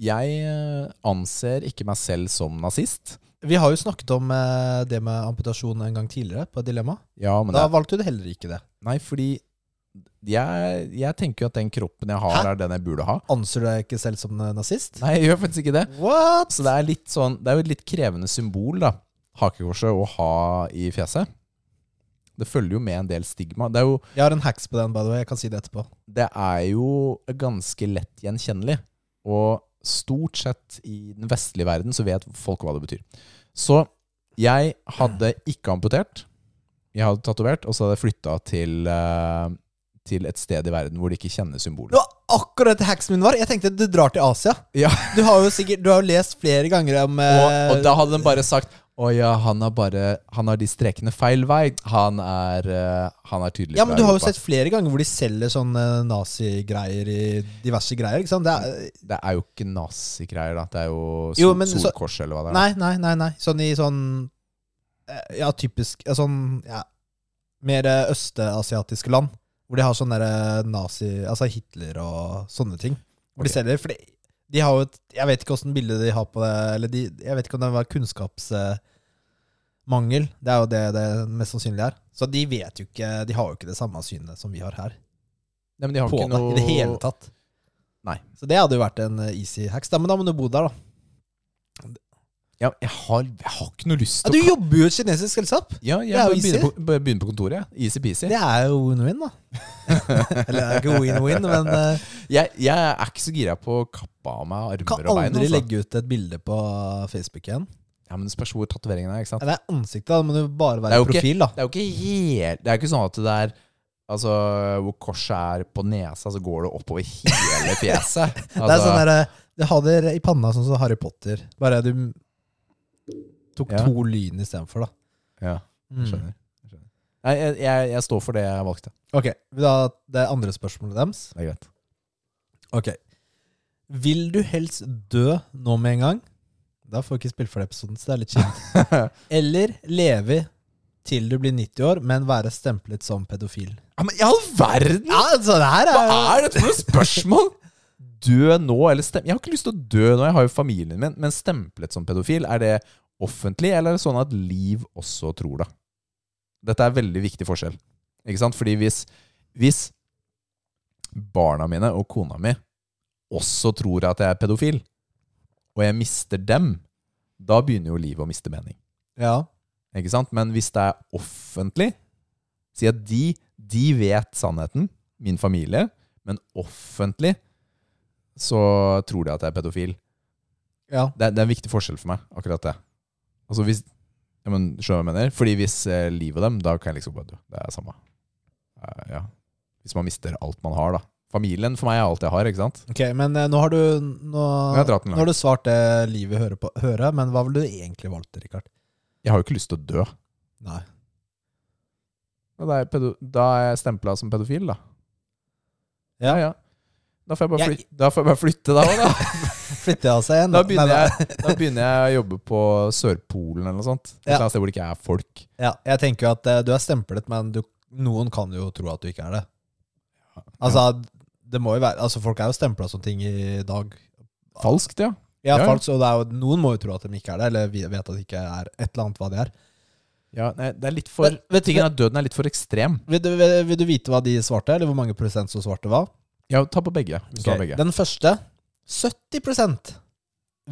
S2: jeg eh, anser ikke meg selv som nazist.
S1: Vi har jo snakket om eh, det med amputasjon en gang tidligere, på dilemma.
S2: Ja, men
S1: Da
S2: det,
S1: valgte du heller ikke det.
S2: Nei, fordi jeg, jeg tenker jo at den kroppen jeg har,
S1: Hæ?
S2: er den jeg burde ha.
S1: Anser du deg ikke selv som eh, nazist?
S2: Nei, jeg gjør faktisk ikke det.
S1: What?
S2: Så det er litt sånn Det er jo et litt krevende symbol, da. Hakekorset å ha i fjeset. Det følger jo med en del stigma. Det er jo,
S1: Jeg har en hacks på den, by the way. Jeg kan si det etterpå.
S2: det er jo ganske lett gjenkjennelig. Og stort sett i den vestlige verden så vet folk hva det betyr. Så jeg hadde ikke amputert. Jeg hadde tatovert, og så hadde jeg flytta til, eh, til et sted i verden hvor de ikke kjenner
S1: Det var akkurat det hacksen min var. Jeg tenkte du drar til Asia.
S2: Ja.
S1: Du har jo sikkert Du har jo lest flere ganger om eh,
S2: Og, og da hadde de bare sagt Å ja, han har bare Han har de strekene feil vei. Han er, uh, han er tydelig
S1: Ja, men du har jo sett flere ganger hvor de selger sånne nazigreier i diverse greier. ikke sant? Det er,
S2: Det er jo ikke nazigreier, da. Det er jo, sol,
S1: Jo, men så-
S2: solkors, eller hva det er.
S1: nei, nei, nei. nei Sånn i sånn eh, Ja, typisk Sånn ja, mer eh, østasiatiske land. Hvor de har sånn nazi... Altså Hitler og sånne ting. Hvor
S2: okay.
S1: de selger. For de, de har jo et Jeg vet ikke åssen bilde de har på det. Eller de, jeg vet ikke om det var kunnskapsmangel. det er jo det det mest sannsynlig er. Så de vet jo ikke De har jo ikke det samme synet som vi har her.
S2: Nei, men de har
S1: på
S2: ikke
S1: det
S2: noe
S1: i det hele tatt.
S2: Nei.
S1: Så det hadde jo vært en eh, easy hacks. Da, men da må du bo der, da.
S2: Ja, jeg, har, jeg har ikke noe lyst til
S1: Ja,
S2: du
S1: jobber jo i et kinesisk selskap.
S2: Ja, jeg
S1: det jo
S2: bare begynner, på, bare begynner på kontoret. Easy-peasy.
S1: Det er jo win-win, da. Eller det er ikke win-win, men uh,
S2: Jeg, jeg er ikke så gira på å kappe av meg armer
S1: kan
S2: og bein.
S1: aldri
S2: Altså.
S1: legge ut et bilde på Facebook igjen.
S2: Ja, men det spørs hvor tatoveringen er. ikke sant?
S1: Ja, det er ansiktet, da må du bare
S2: Det
S1: være
S2: jo
S1: profil, da.
S2: Det er jo ikke helt Det er ikke sånn at det er Altså, hvor korset er på nesa, så går det oppover hele fjeset. Altså,
S1: Det er sånn derre Du har det i panna, sånn som Harry Potter. Bare du tok
S2: Ja.
S1: to lyn istedenfor, da.
S2: Ja,
S1: Mm.
S2: jeg skjønner. Jeg, skjønner. Nei, jeg, jeg, jeg står for det jeg valgte.
S1: Ok, da, Det andre spørsmålet deres.
S2: Det er greit.
S1: Ok. Vil du helst dø nå med en gang? Da får vi ikke spilt for den episoden, så det er litt kjipt. Eller leve til du blir 90 år, men være stemplet som pedofil?
S2: Ja, men i all verden!
S1: Ja, altså, det her er jo
S2: er dette for noe spørsmål? Dø nå, eller stem... Jeg har ikke lyst til å dø nå, jeg har jo familien min. Men stemplet som pedofil, er det offentlig, eller er det sånn at Liv også tror det? Dette er veldig viktig forskjell. Ikke sant? Fordi hvis, hvis barna mine og kona mi også tror at jeg er pedofil, og jeg mister dem, da begynner jo livet å miste mening.
S1: Ja.
S2: Ikke sant? Men hvis det er offentlig Si at de, de vet sannheten, min familie, men offentlig så tror de at jeg er pedofil.
S1: ja.
S2: Det, det er en viktig forskjell for meg, akkurat det. Altså hvis ja, men, Skjønner du hva jeg mener? Fordi hvis eh, livet dem, da kan jeg liksom bare dø. Det er samme. Eh, ja. Hvis man mister alt man har, da. Familien for meg er alt jeg har, ikke sant?
S1: Ok, men eh, nå har du Nå,
S2: Jeg har dratt den
S1: nå har du svart det livet hører på, høre, men hva ville du egentlig valgt, Rikard?
S2: Jeg har jo ikke lyst til å dø.
S1: Nei.
S2: Og da er, jeg pedo, da er jeg stempla som pedofil, da.
S1: Ja.
S2: ja. Da får jeg bare flytte, da, bare flytte da da.
S1: Flytter jeg seg igjen?
S2: Da begynner, jeg, da begynner jeg å jobbe på Sørpolen eller noe sånt. Et
S1: Ja.
S2: sted hvor det ikke er folk.
S1: Ja, jeg tenker jo at eh, du er stemplet, men du, noen kan jo tro at du ikke er det. Altså, det må jo være Altså, folk er jo stempla som ting i dag.
S2: Falskt, ja.
S1: Ja,
S2: Ja.
S1: falskt, og jo, noen må jo tro at de ikke er det, eller vet at det ikke er et eller annet hva det er.
S2: ja nei, det er litt for
S1: Men, vet
S2: Tingen er døden er litt for ekstrem.
S1: Vil du, vil, vil du vite hva de svarte, eller hvor mange prosent som svarte hva?
S2: Ja, ta på begge. Hvis du har begge.
S1: Den første 70%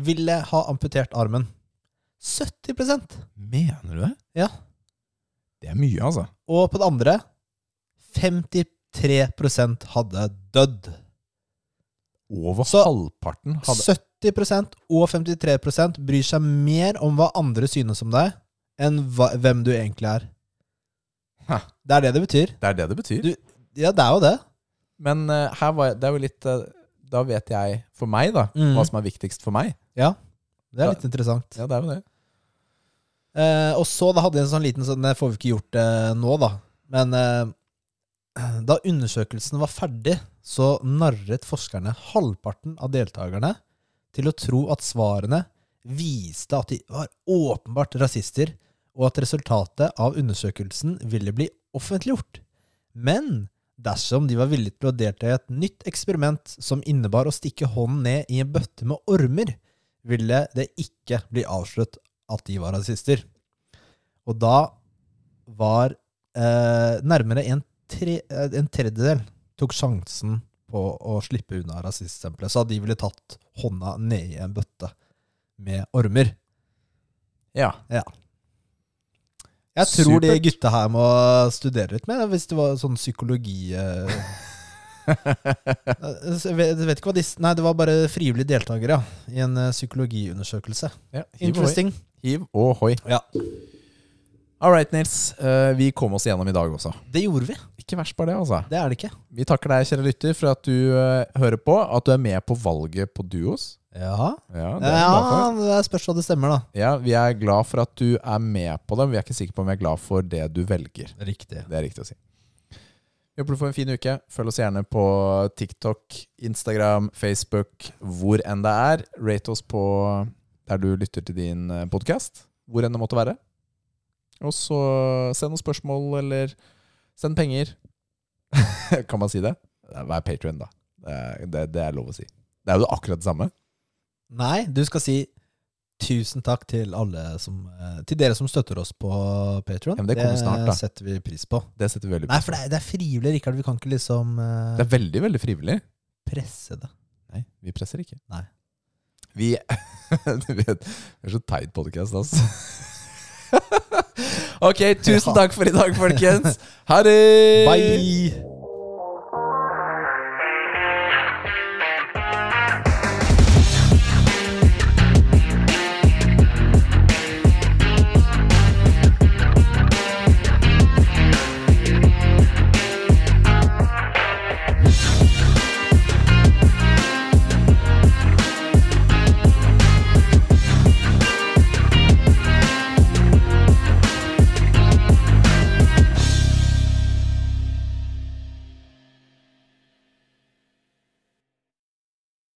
S1: ville ha amputert armen. 70%
S2: Mener du det?
S1: Ja.
S2: Det er mye, altså.
S1: Og på det andre 53 hadde dødd.
S2: Over
S1: Så-
S2: halvparten hadde
S1: 70% og 53 bryr seg mer om hva andre synes om deg, enn hva, hvem du egentlig er.
S2: Hæ.
S1: Det er det det betyr.
S2: Det er det det betyr.
S1: Du- Ja, det er jo det.
S2: Men eh, her var det er jo litt eh, Da vet jeg, for meg, da,
S1: mm.
S2: hva som er viktigst for meg.
S1: Ja. Det er litt interessant.
S2: Ja, det er jo det.
S1: Eh, og så da hadde jeg en sånn liten sånn Det får vi ikke gjort eh, nå, da. Men eh, da undersøkelsen var ferdig, så narret forskerne halvparten av deltakerne til å tro at svarene viste at de var åpenbart rasister, og at resultatet av undersøkelsen ville bli offentliggjort. Men dersom de var villige til å delta i et nytt eksperiment som innebar å stikke hånden ned i en bøtte med ormer, ville det ikke bli avslørt at de var rasister. Og da var eh, nærmere en, tre, eh, en tredjedel tok sjansen på å slippe unna rasiststempelet. Så de ville tatt hånda ned i en bøtte med ormer.
S2: Ja. Ja.
S1: Jeg tror de
S2: Supert.
S1: gutta her må studere litt mer, hvis det var sånn psykologi eh. Jeg vet, ikke hva de Nei, det var bare frivillige deltakere ja, i en eh, psykologiundersøkelse.
S2: ja.
S1: Interesting.
S2: Hiv og hoi.
S1: Ja.
S2: All right, Nils. Eh, vi kom oss igjennom i dag også.
S1: Det gjorde vi.
S2: Ikke verst bare det, altså.
S1: Det er det ikke.
S2: Vi takker deg, kjære lytter, for at du eh, hører på. At du er med på valget på Duos.
S1: Ja,
S2: Ja, det er
S1: ja det spørs hva det stemmer, da.
S2: Ja, Vi er glad for at du er med på det. men Vi er ikke sikre på om vi er glad for det du velger.
S1: Riktig.
S2: Det er riktig å si. Vi håper du får en fin uke. Følg oss gjerne på TikTok, Instagram, Facebook, hvor enn det er. Rate oss på der du lytter til din podkast, hvor enn det måtte være. Og så send noen spørsmål, eller send penger. kan man si det? Vær patrion, da. Det er, det, det er lov å si. Det er jo akkurat det samme.
S1: Nei, du skal si tusen takk til alle som eh, Til dere som støtter oss på Patron.
S2: Ja, det kommer snart, da.
S1: setter vi pris på.
S2: Det setter vi veldig
S1: Nei, for det er, det er frivillig, Rikard. Vi kan ikke liksom uh,
S2: Det er veldig, veldig frivillig.
S1: presse det.
S2: Nei, vi presser ikke.
S1: Nei.
S2: Vi Du vet, Vi er så teit podkast, altså. ok, tusen takk for i dag, folkens. Ha det!
S1: Bye!